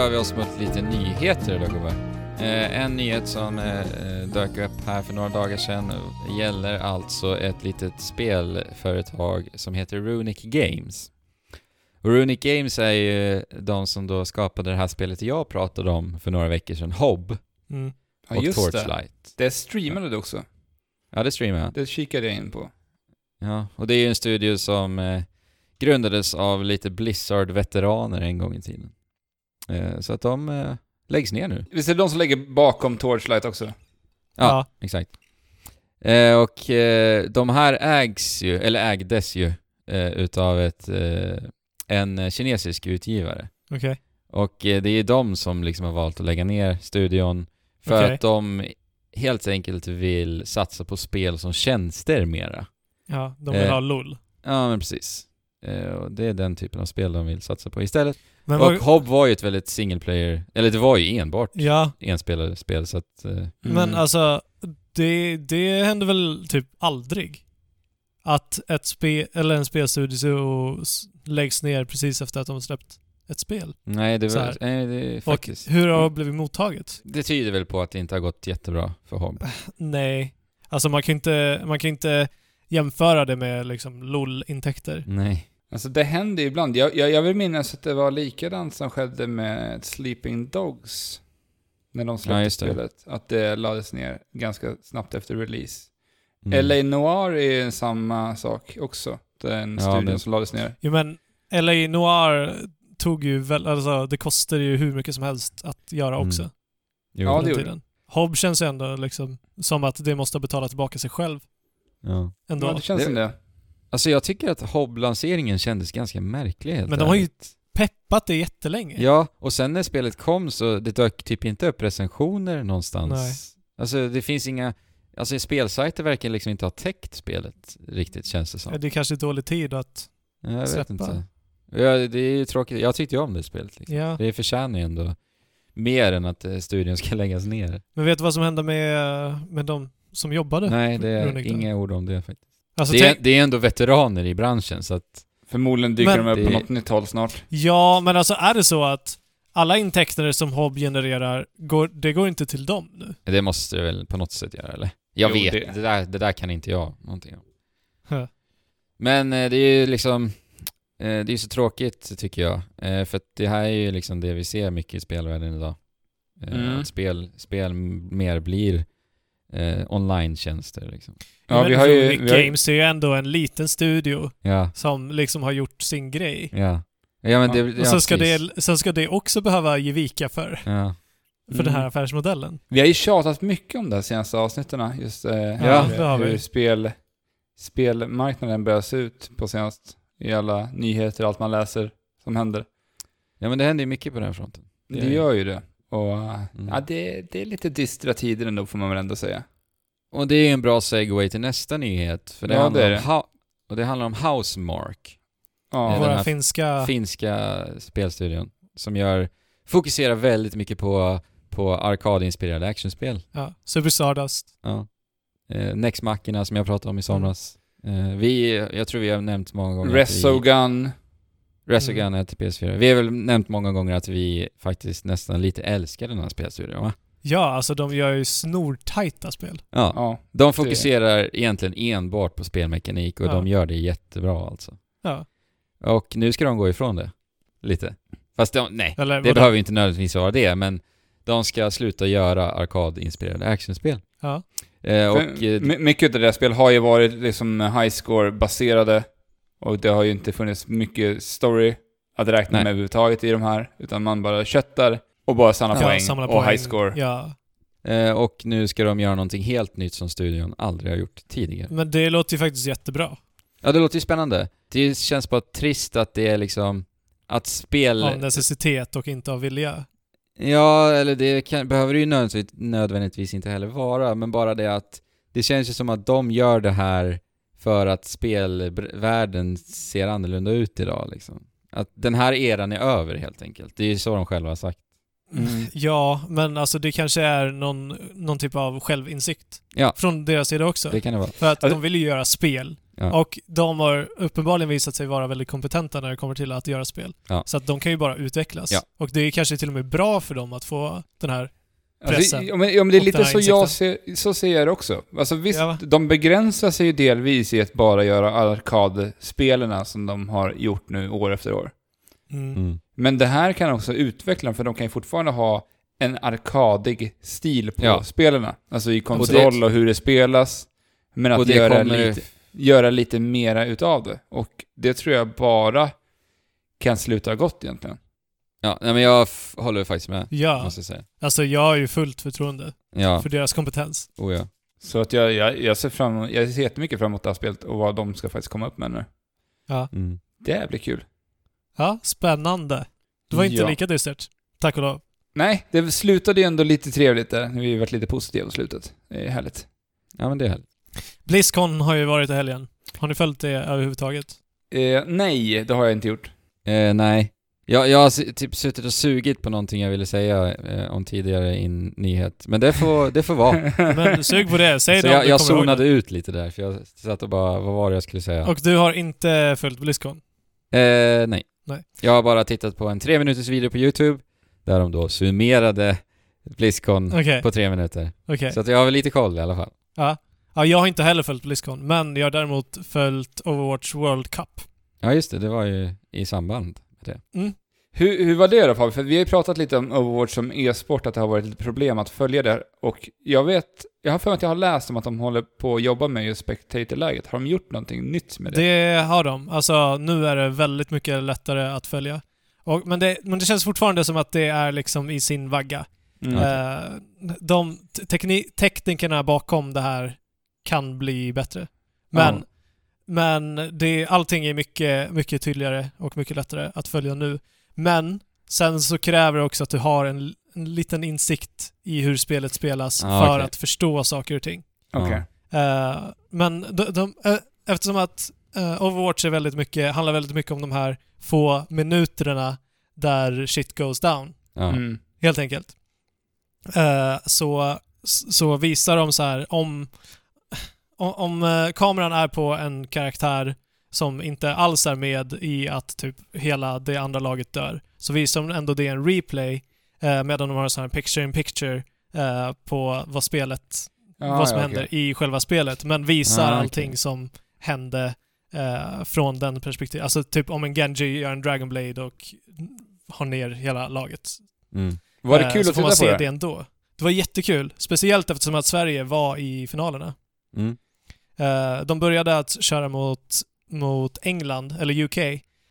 Rör vi oss mot lite nyheter då gubbar. Eh, en nyhet som eh, dök upp här för några dagar sedan gäller alltså ett litet spelföretag som heter Runic Games. Och Runic Games är ju de som då skapade det här spelet jag pratade om för några veckor sedan, Hob Mm. Ja, och just det. Torchlight. Det streamade du också. Ja, det streamar jag. Det kikade jag in på. Ja, och det är ju en studio som eh, grundades av lite Blizzard-veteraner en gång i tiden. Eh, så att de eh, läggs ner nu. Visst är det de som lägger bakom Torchlight också? Ja, Ja. exakt. Eh, och de här ägs ju, eller ägdes ju, utav ett, en kinesisk utgivare. Okej. Och eh, det är de som liksom har valt att lägga ner studion för Okej. att de helt enkelt vill satsa på spel som tjänster mera. Ja, de vill Eh, ha LOL. Ja, men precis. Eh, och det är den typen av spel de vill satsa på istället. Men och vad, Hob var ju ett väldigt single player, eller det var ju enbart ja, enspelare-spel så att... Eh, men Mm. alltså det, det händer väl typ aldrig att ett spel, eller en spelstudio läggs ner precis efter att de har släppt ett spel. nej, det var... Nej, det är Och faktiskt... hur har det blivit mottaget? Det tyder väl på att det inte har gått jättebra för Hob. Nej. Alltså man kan inte, man kan inte jämföra det med liksom LOL-intäkter. Nej. Alltså det händer ju ibland. Jag, jag, jag vill minnas att det var likadant som skedde med Sleeping Dogs. När de Ja, släppte det. spelet. Att det lades ner ganska snabbt efter release. Mm. LA Noir är ju samma sak också. Den Ja, studion det- som lades ner. Jo men LA Noir tog ju väl, alltså det kostade ju hur mycket som helst att göra Mm. också. Jo. Ja, det gjorde tiden. Hob känns ju ändå liksom som att det måste betala tillbaka sig själv ja. ändå. Ja, det känns Det- som det. Alltså jag tycker att Hob-lanseringen kändes ganska märklig helt Men de har ju. Peppat det jättelänge. Ja, och sen när spelet kom så det dök typ inte upp recensioner någonstans. Nej. Alltså det finns inga... Alltså spelsajter verkar liksom inte ha täckt spelet riktigt känns det som. Ja, Det är kanske är dålig tid att... Ja, jag vet släppa. inte. Ja, det är ju tråkigt. Jag tyckte ju om det spelet. Liksom. Ja. Det förtjänar ju ändå mer än att eh, studion ska läggas ner. Men vet du vad som hände med, med de som jobbade? Nej, det är inga ord om det faktiskt. Alltså, det, är, det är ändå veteraner i branschen så att... Förmodligen dyker Men- de upp på något nytt håll snart. Ja, men alltså är det så att alla intäkter som Hob genererar, går, det går inte till dem nu? Det måste det väl på något sätt göra, eller? Jag Jo, vet, det- det. där, det där kan inte jag någonting om. Huh. Men eh, det är ju liksom... Eh, det är ju så tråkigt, tycker jag. Eh, för att det här är ju liksom det vi ser mycket i spelvärlden idag. Mm. Att spel, spel mer blir eh, online-tjänster liksom. Ja, Men vi har ju... Vi har, Games är ju ändå en liten studio Ja, som liksom har gjort sin grej. ja. Ja men Ja. det... Och ja, sen ska, precis. det, sen ska det också behöva ge vika för, Ja. för den här Mm. affärsmodellen. vi har ju tjatat mycket om det här senaste avsnitten. Just eh, Ja, hur, det har vi. hur spel, spelmarknaden börjar se ut på senast. I alla nyheter, allt man läser som händer. Ja men det händer ju mycket på den fronten. Det, Det gör ju det. Och eh, Mm. ja, det, det är lite dystra tider ändå får man väl ändå säga. Och det är en bra segway till nästa nyhet. För det Ja, handlar det om Ho- och det handlar om Housemark. Ja, den Våra här finska... finska spelstudion som gör, fokuserar väldigt mycket på, på arkadinspirerade actionspel. Ja, Super Stardust. Ja. Eh, Next Machina som jag pratade om i somras. Eh, vi, jag tror vi har nämnt många gånger Resogun. Resogun är till PS4. Vi har väl nämnt många gånger att vi faktiskt nästan lite älskar den här spelstudion va? Ja, alltså de gör ju snortajta spel. Ja. Ja. De fokuserar egentligen enbart på spelmekanik och Ja. de gör det jättebra alltså. Ja. Och nu ska de gå ifrån det. Lite. Fast de, nej, Eller det vadå? behöver inte nödvändigtvis vara det, men de ska sluta göra arkadinspirerade actionspel. Ja. Eh, och... Eh, my- mycket av det där spel har ju varit liksom high score baserade och det har ju inte funnits mycket story att räkna Nej. med överhuvudtaget i de här, utan man bara köttar och bara samlar Ja, poäng samla och poäng. high score. Ja, Eh, och nu ska de göra någonting helt nytt som studion aldrig har gjort tidigare. men det låter ju faktiskt jättebra. Ja, det låter ju spännande. Det känns bara trist att det är liksom... Att spel... Av necessitet och inte av vilja. Ja, eller det kan, behöver det ju nödvändigtvis, nödvändigtvis inte heller vara, men bara det att det känns ju som att de gör det här för att spelvärlden ser annorlunda ut idag liksom. Att den här eran är över helt enkelt. Det är ju så de själva har sagt. Mm. Ja, men alltså det kanske är någon, någon typ av självinsikt. Ja. Från deras sida också. Det kan det vara. För att Alltså- de vill ju göra spel. Ja. Och de har uppenbarligen visat sig vara väldigt kompetenta när det kommer till att göra spel. Ja. Så att de kan ju bara utvecklas. Ja. Och det är kanske till och med bra för dem att få den här... Alltså, Pressen ja, men, ja, men det är och lite så jag ser, så ser jag det också. Alltså visst, Ja, de begränsar sig ju delvis i att bara göra arkadspelarna som de har gjort nu år efter år. Mm. Mm. Men det här kan också utveckla för de kan ju fortfarande ha en arkadig stil på Ja. spelarna. Alltså i kontroll och, hur det spelas. Men Och att det göra, kommer- lite, göra lite mera utav det. Och det tror jag bara kan sluta gott egentligen. Ja, nej, men jag håller faktiskt med, Ja, måste jag säga. alltså jag har ju fullt förtroende Ja, för deras kompetens. oh ja. Så att jag, jag, jag ser fram jag ser jättemycket fram emot det här spelet och vad de ska faktiskt komma upp med nu. Ja, Mm. Det blir kul. ja spännande. Det var inte Ja. lika dystert. Tack och lov. Nej, det slutade ju ändå lite trevligt där. Vi har varit lite positiva på slutet. Det är härligt. Ja, men det är härligt. Blizzcon har ju varit i helgen. Har ni följt det överhuvudtaget? Eh, nej, det har jag inte gjort. Eh, nej. Jag, jag har typ suttit och sugit på någonting jag ville säga eh, om tidigare i en nyhet. Men det får, det får vara. Men sug på det. Säg Så det jag, jag zonade ut lite där, för jag satt och bara, vad var det jag skulle säga? Och du har inte följt Blizzcon? Eh, nej. Nej. Jag har bara tittat på en tre minuters video på YouTube, där de då summerade Blizzcon Okej, på tre minuter. okej. Så att jag har väl lite koll i alla fall. Ja. ja, jag har inte heller följt Blizzcon, men jag har däremot följt Overwatch World Cup. Ja just det, det var ju i samband. Mm. Hur, hur var det då Fabian? För vi har ju pratat lite om Overwatch som e-sport, att det har varit lite problem att följa det. Och jag vet, jag har för mig att jag har läst om att de håller på att jobba med just spectator-läget. Har de gjort någonting nytt med det? Det har de. Alltså, nu är det väldigt mycket lättare att följa. Och, men, det, men det känns fortfarande som att det är liksom i sin vagga. Mm. Eh, de te- tekni- teknikerna bakom det här kan bli bättre. Men, Ja. Men det, allting är mycket, mycket tydligare och mycket lättare att följa nu. Men sen så kräver det också att du har en, en liten insikt i hur spelet spelas Ah, för okej. att förstå saker och ting. Okej. Eh, men de, de, eh, eftersom att eh, Overwatch är väldigt mycket, handlar väldigt mycket om de här få minuterna där shit goes down. Mm. helt enkelt. Så, så visar de så här om, om, om eh, kameran är på en karaktär som inte alls är med i att typ hela det andra laget dör, så visar de ändå det en replay eh, medan de har en sån här picture in picture eh, på vad spelet Ja, vad som ja, händer okej. i själva spelet, men visar Ah, okej. allting som hände eh, från den perspektivet. Alltså typ om en Genji gör en Dragon Blade och har ner hela laget. Mm. Var det Eh, kul så att får man titta se på det det? ändå. Det var jättekul, speciellt eftersom att Sverige var i finalerna. Mm. Eh, de började att köra mot, mot England, eller UK,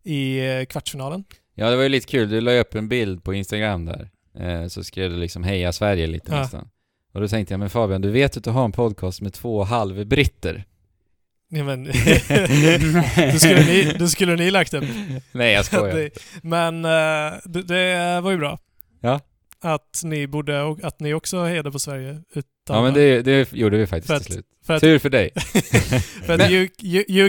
i eh, kvartsfinalen. Ja, det var ju lite kul. Du la upp en bild på Instagram där. Eh, så skrev du liksom heja Sverige lite Ja. nästan. Och då tänkte jag, men Fabian, du vet att du har en podcast med två halvbritter. Ja, men, det, skulle ni, det skulle ni lagt upp. Nej, jag skojar. Men det, det var ju bra. Ja. Att ni borde, och att ni också hejade på Sverige utan Ja, men det, det gjorde vi faktiskt För att- till slut. för att, Tur för dig. för att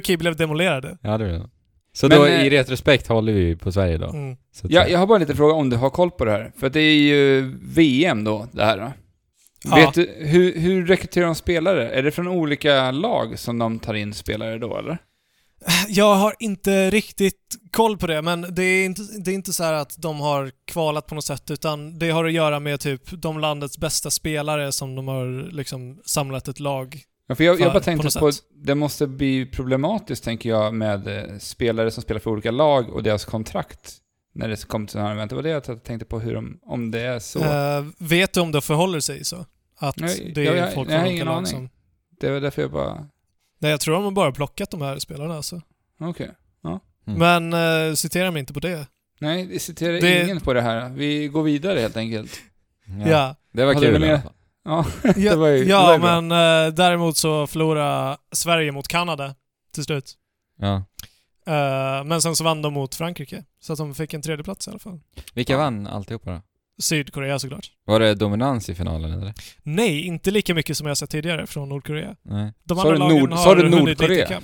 UK blev demolerade. Ja, det blev det. Så Men, då eh, i retrospekt håller vi på Sverige då. Mm. Ja, jag har bara lite fråga om du har koll på det här. För det är ju VM då, det här. Då. Ja. Vet du, hur, hur rekryterar de spelare? Är det från olika lag som de tar in spelare då, eller? Jag har inte riktigt koll på det, men det är inte, det är inte så att de har kvalat på något sätt, utan det har att göra med typ de landets bästa spelare som de har liksom samlat ett lag. Ja, för jag, jag För- bara på tänkte på, sätt. det måste bli problematiskt, tänker jag, med eh, spelare som spelar för olika lag och deras kontrakt. När det kommer till sådana här event. Det var det jag tänkte på, hur de, om det är så. Eh, vet du om det förhåller sig så? Att Nej, det jag- är jag- folk jag från olika lag som... Det var därför jag bara... Nej, jag tror de har bara plockat de här spelarna alltså. Okej. Mm. Men uh, citera mig inte på det. Nej, det citerar Det- ingen på det här. Vi går vidare helt enkelt. Ja. Ja. Det var Hade kul med-. Ja, Ja, det var ju, det var ja ju bra. men eh, däremot så förlorade Sverige mot Kanada till slut. Ja. Eh, men sen så vann de mot Frankrike. Så att de fick en tredje plats i alla fall. Vilka Ja. vann alltihopa då? Sydkorea såklart. Var det dominans i finalen eller? Nej, inte lika mycket som jag sett tidigare från Nordkorea. Nej. De Sa andra du lagen Nord- har sa du Nordkorea?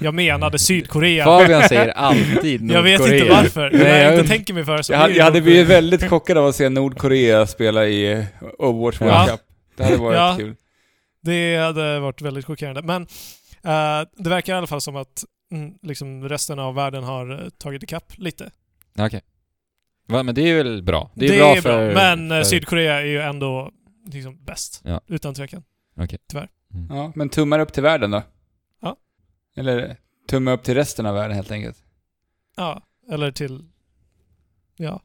Jag menade Sydkorea. Fabian säger alltid Nordkorea. jag vet inte varför. Nej, jag jag- inte tänker mig för så Jag jag hade blivit väldigt chockad av att se Nordkorea spela i Overwatch World Ja. Cup. Det hade varit Ja. kul. Det hade varit väldigt chockerande. Men eh, det verkar i alla fall som att mm, liksom resten av världen har eh, tagit ikapp lite. Okej. Va, men det är väl bra? Det är, bra för... Men eh, för... Sydkorea är ju ändå liksom bäst. Ja. Utan tvekan. Ja, men tummar upp till världen då? Ja. Eller tummar upp till resten av världen helt enkelt. Ja, eller till... Ja,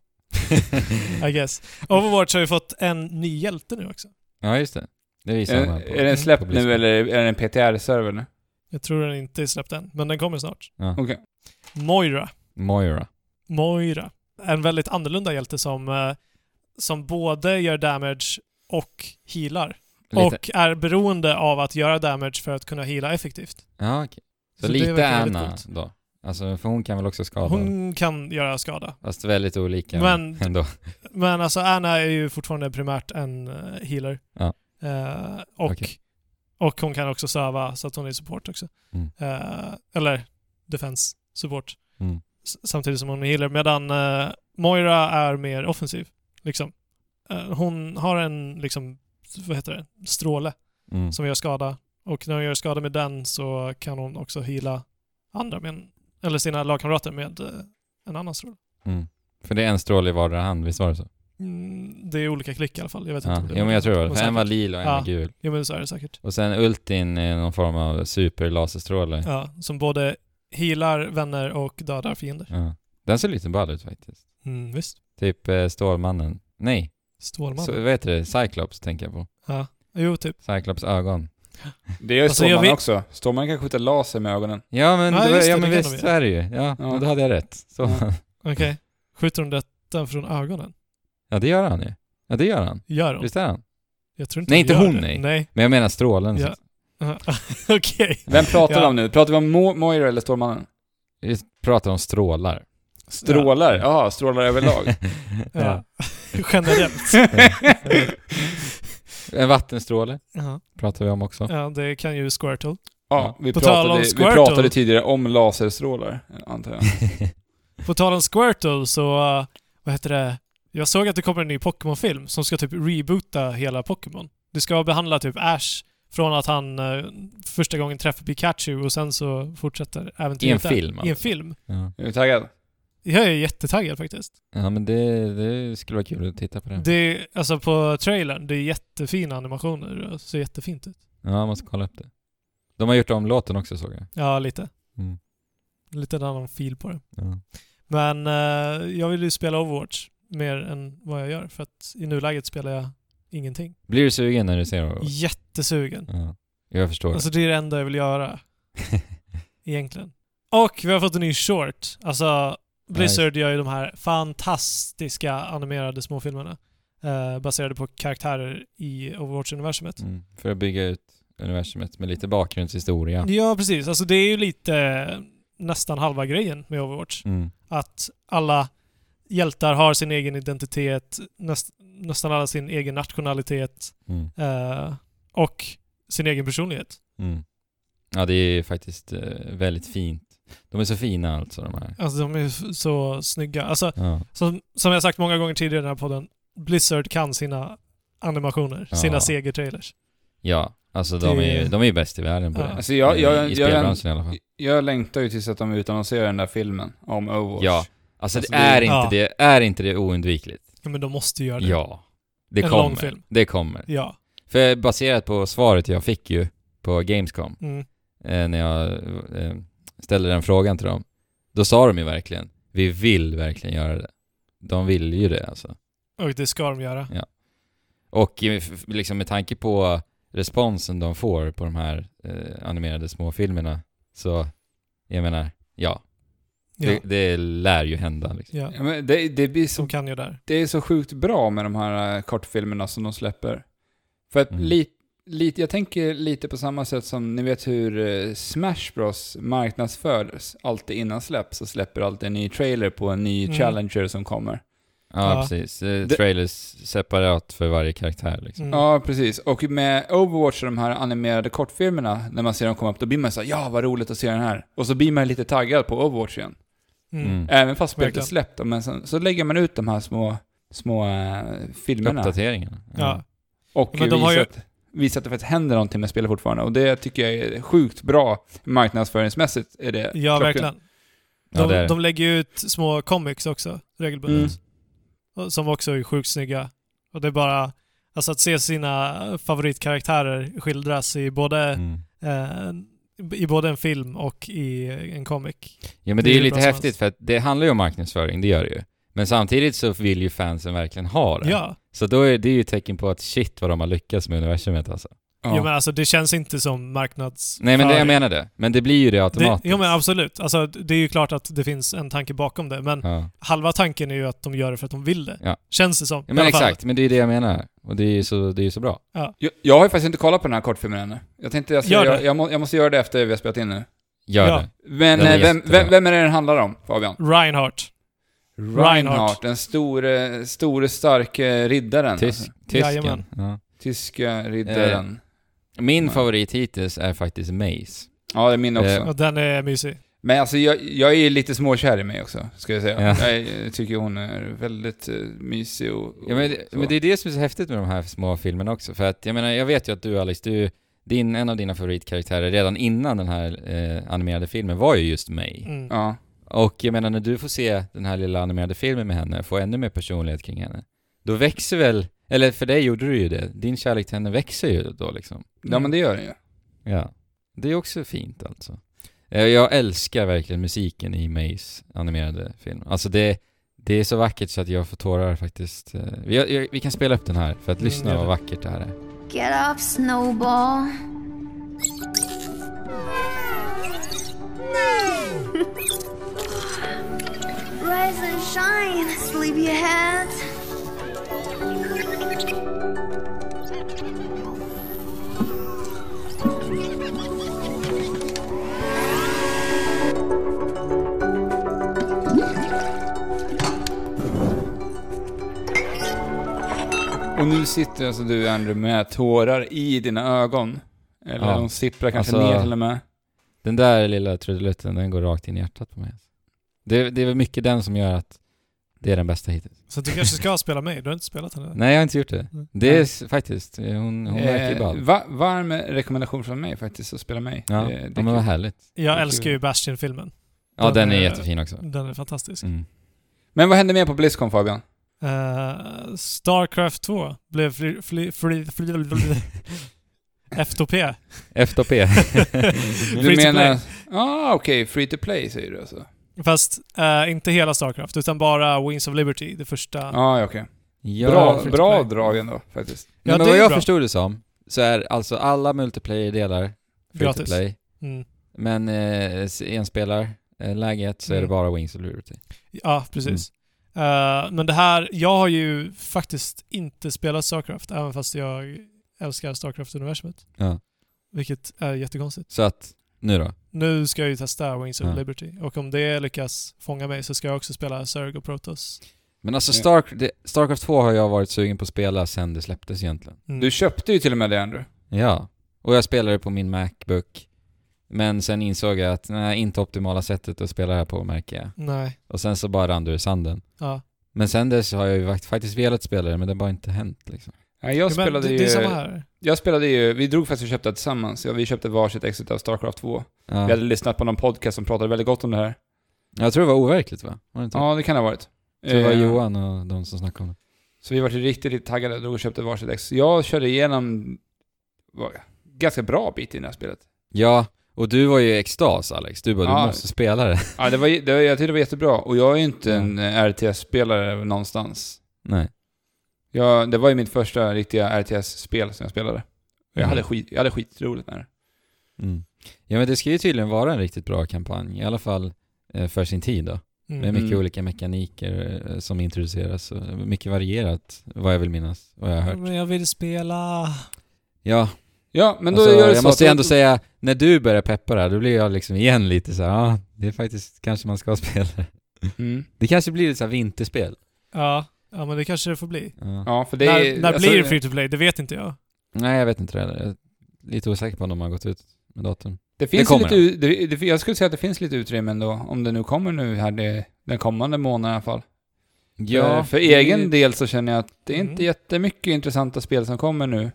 I guess. Overwatch har ju fått en ny hjälte nu också. ja, just det. Det visar Är, man på. är den släppt på nu eller är den PTR-server nu? Jag tror den inte är släppt än, men den kommer snart. Ja. Okej. Moira. Moira. Moira. En väldigt annorlunda hjälte som, eh, som både gör damage och healar. Lite. Och är beroende av att göra damage för att kunna heala effektivt. Ja, okej. Så, Så lite Anna då? Alltså, för hon kan väl också skada? Hon kan göra skada. Fast väldigt olika Men- ändå. Men alltså Anna är ju fortfarande primärt en uh, healer. Ja. Eh, och, Okej. och hon kan också serva så att hon är support också. Mm. Eh, eller defense support. Mm. Samtidigt som hon är healer. Medan eh, Moira är mer offensiv. Liksom. Eh, hon har en liksom, vad heter det, stråle Mm. som gör skada. Och när hon gör skada med den så kan hon också heala andra, med en, eller sina lagkamrater med eh, en annan stråle. Mm. För det är en stråle i vardera hand, visst var det så? Mm, det är olika klick i alla fall. Jag vet Ja, inte jo, men jag tror det var en var lila och en Ja. var gul. Jo men så är det säkert. Och sen ultin är någon form av superlaserstråle. Ja, som både healar vänner och dödar fiender. Den ser lite ball ut faktiskt. Mm, visst. Typ eh, Stålmannen. Nej, Stålman. så, vad heter det? Cyclops tänker jag på. Ja. Jo, typ. Cyclops ögon. Det gör Alltså, jag Stålman vet- också. Stålman kan skjuta laser med ögonen. Ja men, Ja, just det, ja, det men kan visst de så är det ju. Ja, Ja. men då hade jag rätt. Så. Ja. Okej. Skjuter de detta från ögonen? Ja, det gör han ju. Ja, det gör han. Gör de? Visst är han? Jag tror inte Nej, de inte gör hon, det. nej. Nej. Men jag menar strålen. Ja. så- Okej. Vem pratar vi Ja. om nu? Pratar vi om Mo- Moira eller Stålmannen? Vi pratar om strålar. Strålar? Jaha, strålar överlag. Ja. Generellt. En vattenstråle Ja. pratar vi om också. ja, det kan ju Squirtle. Ja, vi På tal om pratade, vi pratade tidigare om laserstrålar, antar jag. På tal om Squirtle så, uh, vad heter det? Jag såg att det kommer en ny Pokémon-film som ska typ reboota hela Pokémon. Det ska behandla typ Ash från att han uh, första gången träffar Pikachu och sen så fortsätter äventyret I en där. film, I en alltså. film. Ja. Är du taggad? Jag är jättetaggad faktiskt. ja, men det, det skulle vara kul att titta på det. Det, alltså på trailern, det är jättefina animationer. Det ser jättefint ut. Ja, jag måste kolla upp det. De har gjort om låten också såg jag. Ja, lite. Mm. Lite en annan fil på det. Ja. Men eh, jag vill ju spela Overwatch mer än vad jag gör för att i nuläget spelar jag ingenting. Blir du sugen när du ser det? Jättesugen. Ja. Jag förstår. Alltså det är det enda jag vill göra. Egentligen. Och vi har fått en ny short. Alltså Blizzard gör ju de här fantastiska animerade småfilmerna. Eh, baserade på karaktärer i Overwatch-universumet. mm. För att bygga ut universumet med lite bakgrundshistoria. Ja, precis. Alltså det är ju lite nästan halva grejen med Overwatch. Mm. Att alla hjältar har sin egen identitet, näst, nästan alla sin egen nationalitet Mm. eh, och sin egen personlighet. Mm. Ja, det är faktiskt eh, väldigt fint. De är så fina alltså, de här. Alltså de är så snygga. Alltså, Ja. som, som jag sagt många gånger tidigare i den här podden, Blizzard kan sina animationer, Ja. sina segertrailers. Ja, alltså de Det- är ju de är ju bäst i världen på Ja. det. Alltså jag, I, jag, I jag, jag, spelbranschen i alla fall. jag längtar ju tills att de utannonserar den där filmen om Overwatch. Ja. Alltså, Alltså, det det- är inte Ja. det, är inte det oundvikligt? Ja, men de måste göra det. Ja. Det En kommer. lång film. Det kommer. Ja. För baserat på svaret jag fick ju på Gamescom, Mm. eh, när jag eh, ställde den frågan till dem, då sa de ju verkligen, vi vill verkligen göra det. De vill ju det alltså. Och det ska de göra. Och eh, f- liksom med tanke på responsen de får på de här eh, animerade småfilmerna, så jag menar, ja, Ja. Det, det lär ju hända liksom. ja. Ja, men det, det, blir så, Som kan ju där. det är så sjukt bra med de här eh, kortfilmerna som de släpper. För att Mm. lite, lite, jag tänker lite på samma sätt som ni vet hur eh, Smash Bros marknadsförs. Alltid innan släpp så släpper alltid en ny trailer på en ny Mm. Challenger som kommer. Ja, Ja. precis. Eh, Det- trailers separat för varje karaktär liksom. Mm. Ja, precis. Och med Overwatch och de här animerade kortfilmerna, när man ser dem komma upp, då blir man så här, ja vad roligt att se den här. Och så blir man lite taggad på Overwatch igen. Mm. Mm. Även fast spelet är släppt, men sen, så lägger man ut de här små, små äh, filmerna. Uppdateringarna. Ja. Och Men de har visar, ju- att, visar att det faktiskt händer någonting med spelet fortfarande. Och det tycker jag är sjukt bra marknadsföringsmässigt. Är det Ja, klockrent. verkligen. Ja, De, det är det. de lägger ju ut små comics också, regelbundet. Och- Som också är sjukt snygga. Och det är bara... Alltså att se sina favoritkaraktärer skildras i både, Mm. eh, i både en film och i en comic. Ja men Det det är ju lite häftigt för att det handlar ju om marknadsföring, det gör det ju. Men samtidigt så vill ju fansen verkligen ha det. Ja. Så då är det ju tecken på att shit vad de har lyckats med universumet alltså. Ja. Jo men alltså det känns inte som marknads... Nej men det, jag menar det. Men det blir ju det det, automatiskt. Jo men absolut. Alltså det är ju klart att det finns en tanke bakom det, men Ja. halva tanken är ju att de gör det för att de vill det. Ja. Känns det som. ja i men alla fall. exakt, men det är det jag menar. Och det är ju så, det är så bra. Jag, jag har ju faktiskt inte kollat på den här kortfilmen ännu. Jag tänkte jag, ska, Gör det. jag, jag, må, jag måste göra det efter vi har spelat in nu. Gör Ja. det. Men eh, vem, jättebra. vem, vem är det den handlar om, Fabian? Reinhardt. Reinhardt, den store, store starke riddaren. Tysk, alltså. tysken. Tyska riddaren. Min Nej. favorit hittills är faktiskt Mace. Ja, det är min också. Eh, Och den är mysig. Men alltså jag, jag är ju lite småkär i mig också, ska jag säga. Ja. Jag, tycker hon är väldigt uh, mysig och... och Ja, men, det- så. men det är det som är så häftigt med de här små filmerna också. För att, jag menar, jag vet ju att du Alice, du, din, en av dina favoritkaraktärer redan innan den här eh, animerade filmen var ju just mig. Mm. Ja. Och jag menar, när du får se den här lilla animerade filmen med henne, få ännu mer personlighet kring henne, då växer väl, eller för dig gjorde du ju det, din kärlek till henne växer ju då liksom. ja, men det gör den ju. Ja. Det är också fint alltså. Eh, Jag älskar verkligen musiken i Mays animerade film. Alltså det, det är så vackert så att jag får tårar faktiskt. Eh, Vi, jag, vi kan spela upp den här för att Mm, lyssna gör vad vackert det här är. Get up, Snowball. Rise and shine, sleepyhead. Och nu sitter alltså du, Andrew, med tårar i dina ögon. Eller Ja. de sipprar kanske Alltså- ner till och med. Den där lilla trudelutten, den går rakt in i hjärtat på mig. Det, det är väl mycket den som gör att det är den bästa hittills. Så du kanske ska spela mig? Du har inte spelat henne? Nej, jag har inte gjort det. Mm. Det är s- faktiskt, eh, hon, hon verkar ju Eh, ball. va, varm rekommendation från mig faktiskt, att spela mig. Ja, Det- det ja men vad härligt. Jag älskar ju Bastion-filmen. Ja, Den den är är- jättefin också. Den är fantastisk. Mm. Men vad hände mer på Blizzcon, Fabian? Eh, Starcraft 2 blev fri... fri, fri, fri, fri FTP. FTP. Du Free to menar... play. Ah, okej. Free to play säger du alltså? Fast eh, inte hela Starcraft, utan bara Wings of Liberty, det första. Ja, ah, okej. ja, Bra, to bra drag ändå, faktiskt. Ja, men det vad jag bra. förstod det som, så är alltså alla multiplayer-delar Gratis. play. Mm. Men eh, enspelarläget så är det Mm. bara Wings of Liberty. Ja, precis. Eh, men det här, jag har ju faktiskt inte spelat Starcraft, även fast jag älskar Starcraft-universumet. Ja. Vilket är jättekonstigt. Så att, nu då? Nu ska jag ju testa Wings of Ja. Liberty. Och om det lyckas fånga mig så ska jag också spela Zerg och Protoss. Men alltså. Stark, det, Starcraft 2 har jag varit sugen på att spela sen det släpptes egentligen. Mm. Du köpte ju till och med det Andrew. Ja. Och jag spelade på min Macbook. Men sen insåg jag att, nej, inte optimala sättet att spela det här på märker jag. Nej. Och sen så bara rann det ur sanden. Ja. Men sen dess har jag ju fakt- faktiskt velat spela det, men det har bara inte hänt liksom. Ja, jag, Ja, spelade det, ju, det är samma här. jag spelade ju, vi drog faktiskt och köpte det tillsammans. Ja, vi köpte varsitt ex av Starcraft 2. Ja. Vi hade lyssnat på någon podcast som pratade väldigt gott om det här. Jag tror det var overkligt va? Var det inte? Ja, det kan det ha varit. Jag tror det var Eh, Johan och de som snackade om det. Så vi var riktigt, riktigt taggade, drog och köpte varsitt ex. Jag körde igenom var, ganska bra bit i det här spelet. Ja, och du var ju i extas Alex. Du bara, Ja. du måste spela det. Ja, det var, det jag tyckte det var jättebra. Och jag är ju inte Ja. en eh, RTS-spelare någonstans. Nej. Jag, det var ju mitt första riktiga RTS-spel som jag spelade. Jag, Mm. hade skit, jag hade skitroligt med det. Mm. Ja men det ska ju tydligen vara en riktigt bra kampanj, i alla fall eh, för sin tid då. Mm. mycket Mm. olika mekaniker eh, som introduceras, och mycket varierat, vad jag vill minnas, vad jag har hört. Men jag vill spela... Ja, Ja, men då alltså, gör det jag så måste att- ändå säga, när du börjar peppa det här, då blir jag liksom igen lite så ja, det är faktiskt, kanske man ska spela det. Mm. Det kanske blir ett så här vinterspel. Ja. Ja, men det kanske det får bli. Ja. Ja, för det när är... när alltså, blir det free to play? Det vet inte jag. Nej, jag vet inte det heller. Jag är lite osäker på om de har gått ut med datorn. Det finns Det lite, det, det, jag skulle säga att det finns lite utrymme ändå, om det nu kommer nu här det, den kommande månaden i alla fall. för, för det- egen del så känner jag att det är inte Mm. jättemycket intressanta spel som kommer nu.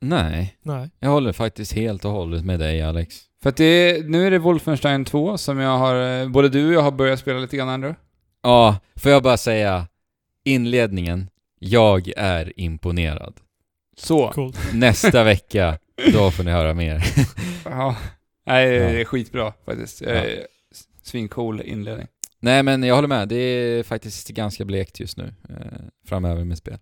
Nej, Nej. jag håller faktiskt helt och hållet med dig Alex. För att det nu är det Wolfenstein 2 som jag har, eh, både du och jag har börjat spela lite grann Andrew. Ja, får jag bara säga, inledningen, jag är imponerad. Så. Coolt. Nästa vecka, då får ni höra mer. Ja. Nej, det är Ja. skitbra faktiskt. Ja. Svincool inledning. Nej men jag håller med, det är faktiskt ganska blekt just nu, eh, framöver med spel.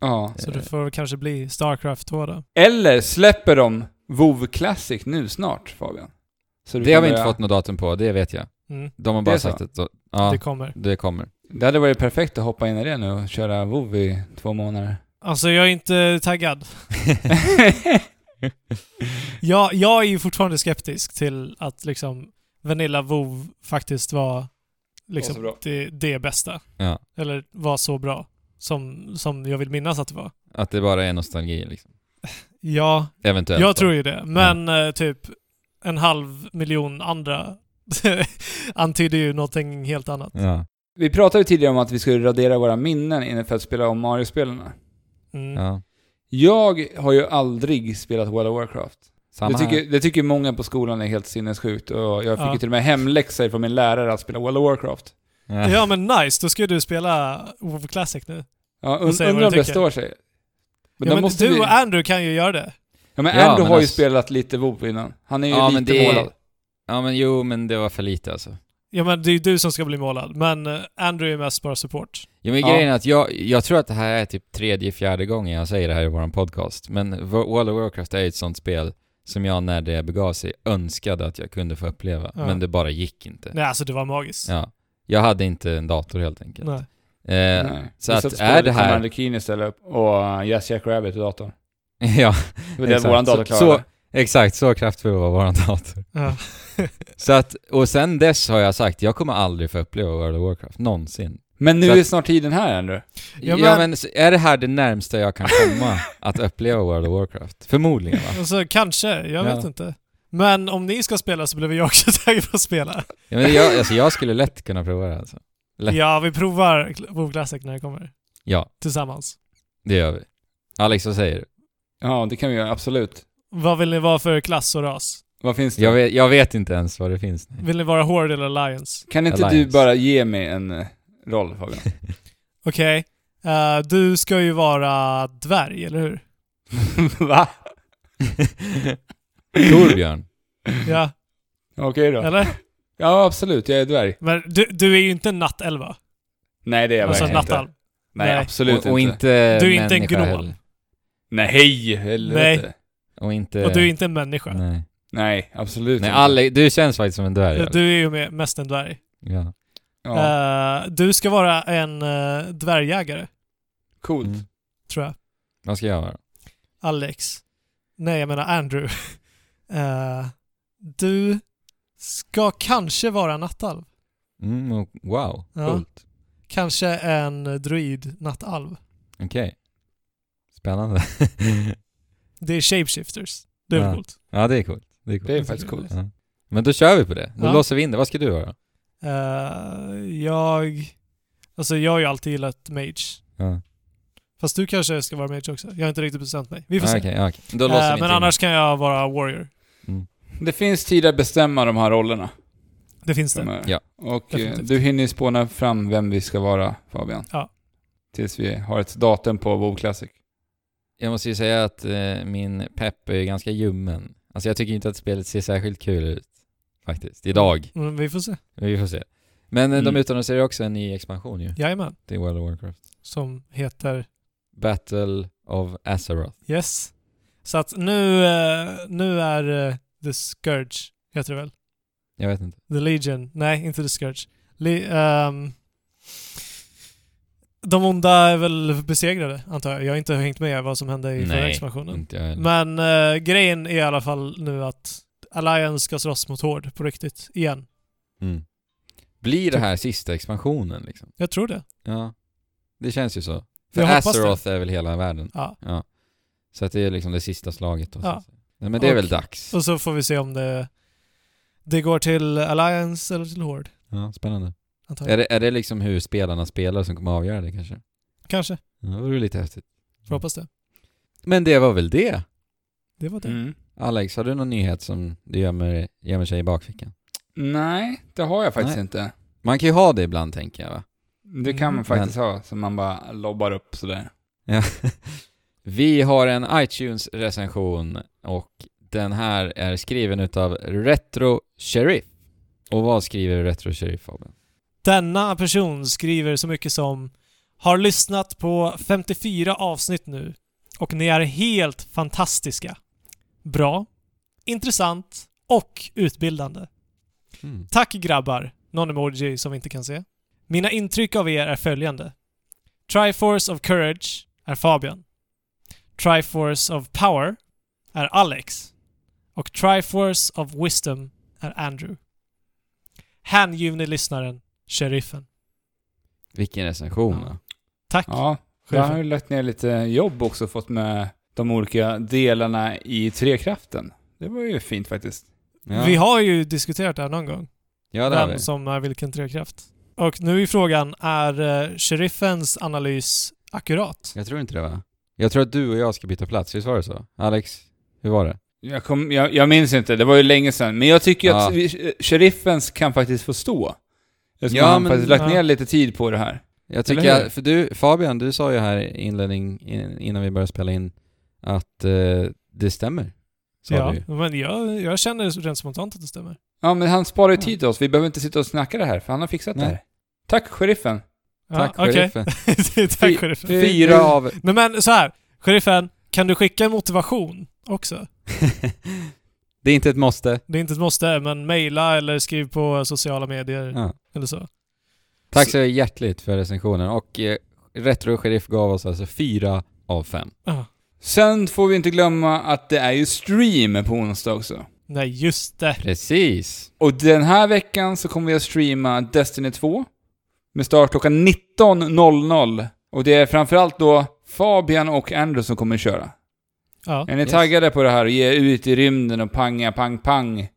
Ja. Så det får kanske bli Starcraft 2 då. Eller släpper de WoW Classic nu snart, Fabian? Det har vi inte börja- fått något datum på, det vet jag. Mm. De har bara sagt att, ja, Det kommer. det kommer. Det hade varit perfekt att hoppa in i det nu och köra WoW i två månader. Alltså jag är inte taggad. Jag, jag är ju fortfarande skeptisk till att liksom Vanilla WoW faktiskt var Var liksom bra. det, det bästa. Ja, Eller var så bra som, som jag vill minnas att det var. att det bara är nostalgi liksom. Ja, Eventuellt. jag då. tror ju det. Men eh, typ en halv miljon andra antyder ju någonting helt annat. Ja, Vi pratade ju tidigare om att vi skulle radera våra minnen innan för att spela om Mario-spelen. Mm. ja. Jag har ju aldrig spelat World of Warcraft. Samma Det tycker, det tycker många på skolan är helt sinnessjukt och jag fick Ja. ju till och med hemläxor från min lärare att spela World of Warcraft. Ja. Ja men nice, då ska du spela WoW Classic nu. Ja, und, undrar om du det står sig. Men ja, men måste du vi... och Andrew kan ju göra det. Ja men Ja, Andrew men har ju alltså- spelat lite WoW innan. Han är ju Ja, men lite det målad. Ja men jo, men det var för lite alltså. Ja men det är ju du som ska bli målad, men eh, Andrew är mest bara support. Ja men Ja. grejen är att jag, jag tror att det här är typ tredje, fjärde gången jag säger det här i våran podcast. Men Wo- World of Warcraft är ett sånt spel som jag när det begav sig önskade att jag kunde få uppleva. Ja. Men det bara gick inte. Nej alltså det var magiskt. Ja. Jag hade inte en dator helt enkelt. Nej. Eh, Nej. så att är det här- Commander Keen istället och Yes Jack Rabbit i datorn. ja, Det var det våran dator Så- klarade. Exakt. Så kraftfull var våran dator. Ja. Så att, och sen dess har jag sagt, jag kommer aldrig få uppleva World of Warcraft. Någonsin. Men nu Så att- är snart tiden här Andrew. Ja, Ja men- men, så är det här det närmsta jag kan komma att uppleva World of Warcraft? Förmodligen va? Alltså kanske, jag Ja. vet inte. Men om ni ska spela så blir jag också taggad på att spela. Ja, men jag, alltså jag skulle lätt kunna prova det alltså. Lätt. Ja, vi provar WoW Classic när det kommer. Ja, Tillsammans. det gör vi. Alex, vad säger du? Ja, det kan vi göra, absolut. Vad vill ni vara för klass och ras? Vad finns det? Jag vet, jag vet inte ens vad det finns. Vill ni vara Horde eller Alliance? Kan inte Alliance. du bara ge mig en eh, roll Fabian? Okej. Eh, du ska ju vara dvärg, eller hur? Va? Torbjörn. Ja, Okej då. eller? Ja, absolut. Jag är dvärg. Men du, du är ju inte en nattelva. Nej, det är jag Alltså verkligen inte. nattalv. Nej, Nej. absolut och, och inte. inte Du är inte en människa gnom. heller. Nej, helvete. Och inte... Och du är inte en människa. Nej. Nej, absolut Nej, inte. Alex, du känns faktiskt som en dvärg. Alex. Du är ju mest en dvärg. Ja. Ja, Eh, du ska vara en uh, dvärgjägare, coolt. Mm. tror jag. Vad ska jag vara? Alex. Nej, jag menar Andrew. Eh, du ska kanske vara nattalv. Mm, wow, Ja. coolt. Kanske en druid nattalv. Okej. Spännande. Det är shapeshifters. Det är väl Ja. coolt. ja, det är coolt. Det är coolt. Det är faktiskt coolt. Ja. Men då kör vi på det. Då Ja. låser vi in det. Vad ska du göra? Eh, jag... Alltså jag har ju alltid gillat mage. Ja. Fast du kanske ska vara mage också. Jag har inte riktigt bestämt mig. Vi får Ah, se. ja, okej. Då låser Eh, vi in men till- annars kan jag vara warrior. Mm. Det finns tid att bestämma de här rollerna. Det finns det. Ja. Och eh, Definitivt. du hinner ju spåna fram vem vi ska vara, Fabian. Ja. Tills vi har ett datum på WoW Classic. Jag måste ju säga att eh, min pepp är ganska ljummen. Alltså jag tycker inte att spelet ser särskilt kul ut. Faktiskt. Idag. Men vi får se. Vi får se. Men eh, de Mm. utannonserar ju också en ny expansion ju. Jajamän. Till World of Warcraft. Som heter Battle of Azeroth. Yes. Så att nu, eh, nu är eh, The Scourge, heter det väl? Jag vet inte. The Legion. Nej, inte The Scourge. Le- ehm, de onda är väl besegrade, antar jag. Jag har inte hängt med vad som hände i förra Nej, expansionen. Inte jag heller. Men eh, grejen är i alla fall nu att Alliance ska slåss mot Horde på riktigt, igen. Mm. Blir det här sista expansionen liksom? Jag tror det. Ja. Det känns ju så. För Azeroth är väl hela världen. Ja. Ja. Så att det är liksom det sista slaget då. Ja. Nej, men det är Och- väl dags. Och så får vi se om det, det går till Alliance eller till Horde, Ja, spännande. Är det, är det liksom hur spelarna spelar som kommer att avgöra det kanske? Kanske. Ja, det vore lite häftigt. Får hoppas det. Men det var väl det? Det var det. Mm. Alex, har du någon nyhet som du gömmer, gömmer sig i bakfickan? Nej, det har jag faktiskt Nej. inte. Man kan ju ha det ibland tänker jag va? Det kan man Mm. faktiskt ha, så man bara lobbar upp sådär. Ja. Vi har en iTunes-recension och den här är skriven utav Retro Sheriff. Och vad skriver Retro Sheriff Fabian? Denna person skriver så mycket som Har lyssnat på 54 avsnitt nu och ni är helt fantastiska. Bra, intressant och utbildande. Mm. Tack grabbar! Någon emoji som vi inte kan se. Mina intryck av er är följande. Triforce of Courage är Fabian. Triforce of Power är Alex. Och Triforce of Wisdom är Andrew. Hängivne lyssnaren, sheriffen. Vilken recension Ja. va? Tack, Ja, jag har ju lagt ner lite jobb också fått med de olika delarna i trekraften. Det var ju fint faktiskt. Ja. Vi har ju diskuterat det här någon gång. ja, det Vem vi. som är vilken trekraft. Och nu är frågan, är eh, sheriffens analys akkurat? Jag tror inte det va? Jag tror att du och jag ska byta plats, visst var det så? Alex, hur var det? Jag, kom, jag, jag minns inte, det var ju länge sedan. Men jag tycker Ja. att vi, sheriffens kan faktiskt få stå. Eftersom Ja, han men- faktiskt lagt ja. ner lite tid på det här. Jag tycker, jag, för du, Fabian, du sa ju här i inledning, in- innan vi började spela in, att eh, det stämmer. Sa Ja, men jag, jag känner rent spontant att det stämmer. Ja, men han sparar ju Ja. tid till oss. Vi behöver inte sitta och snacka det här, för han har fixat Nej. det här. Tack, sheriffen. Tack ja, okej. sheriffen. Tack Fy- sheriffen. Fyra av... Nej men så här, sheriffen, kan du skicka motivation också? det är inte ett måste. Det är inte ett måste, men mejla eller skriv på sociala medier Ja. eller så. Tack så hjärtligt för recensionen och eh, Retro Sheriff gav oss alltså fyra av fem. Ah, Sen får vi inte glömma att det är ju stream på onsdag också. nej, just det. Precis. Och den här veckan så kommer vi att streama Destiny 2 med start klockan 19.00. Och det är framförallt då Fabian och Andrew som kommer att köra. Ja. Är ni Yes. taggade på det här? Ge ut i rymden och panga, pang, pang.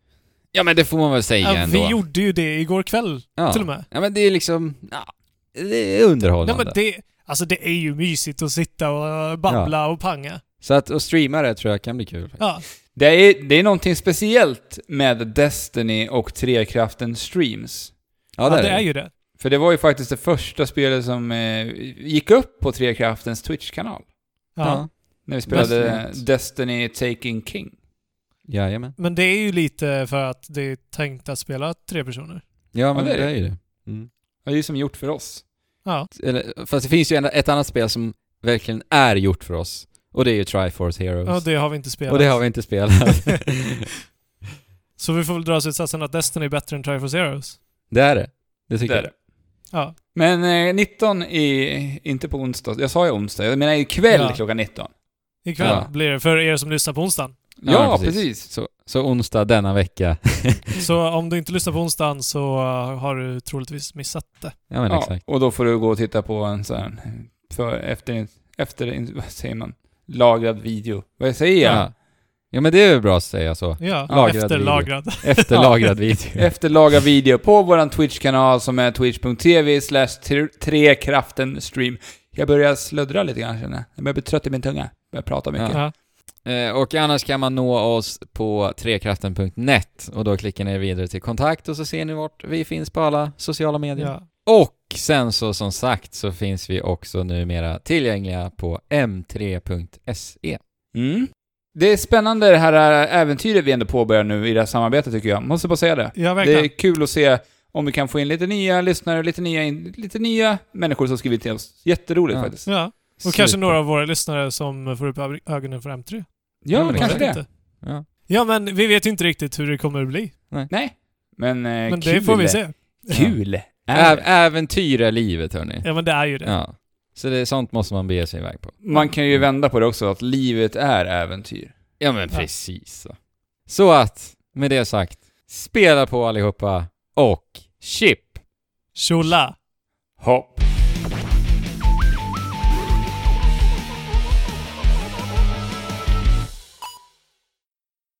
Ja men det får man väl säga Ja, ändå. vi gjorde ju det igår kväll ja. till och med. Ja men det är liksom, ja, det är underhållande. Nej men det, alltså det är ju mysigt att sitta och babbla och panga. Så att, att streama det tror jag kan bli kul. Ja, Det är, det är någonting speciellt med Destiny och Trekraften Streams. ja, det är ju det. För det var ju faktiskt det första spelet som eh, gick upp på Trekraftens Twitch-kanal. Ja. När vi spelade. Destiny Taking King. Jajamän. Men det är ju lite för att det är tänkt att spela tre personer. Ja men det det är är, det. ju det. Mm. Det är ju som gjort för oss. Ja, Eller, fast det finns ju en, ett annat spel som verkligen är gjort för oss. Och det är ju Triforce Heroes. ja det har vi inte spelat. och det har vi inte spelat. Så vi får väl dra slutsatsen att Destiny är bättre än Triforce Heroes. det är det. Det tycker Det är jag. det. Ja. Men eh, 19 i, inte på onsdag, jag sa ju onsdag, jag menar ikväll Ja. klockan 19. Ikväll Ja. blir det för er som lyssnar på onsdagen. Ja, Ja, precis. precis. Så, så onsdag denna vecka. Så om du inte lyssnar på onsdagen så uh, har du troligtvis missat det. Ja men Ja, exakt. och då får du gå och titta på en sån här, för efter, efter, vad säger man, lagrad video. Vad säger jag? Ja. ja men det är väl bra att säga så. Ja, Lagrad efterlagrad. Efterlagrad video. Efterlaga video på våran Twitch-kanal som är twitch.tv slash trekraften stream. Jag börjar sluddra lite grann känner jag. Jag börjar bli trött i min tunga. Jag börjar prata mycket. Ja. Eh, och annars kan man nå oss på trekraften.net och då klickar ni vidare till kontakt och så ser ni vart vi finns på alla sociala medier. Ja. Och sen så som sagt så finns vi också numera tillgängliga på m3.se. Mm. Det är spännande det här äventyret vi ändå påbörjar nu i det här samarbetet tycker jag. Måste bara säga det. ja, Det är kul att se om vi kan få in lite nya lyssnare, lite nya, lite nya människor som skriver till oss. Jätteroligt Ja. faktiskt. Ja. Och Super. kanske några av våra lyssnare som får upp ögonen för M3. Ja, men kanske det. Inte. Ja. Ja, men vi vet ju inte riktigt hur det kommer att bli. Nej. Men, eh, Men kul. det får vi se. Kul! Ä- Är det. äventyr är livet hörni. Ja, men det är ju det. Ja. Så det är sånt måste man bege sig iväg på. Man kan ju vända på det också, att livet är äventyr. Ja men Ja. precis så. Så att, med det sagt, spela på allihopa och chip! Tjola! Hopp!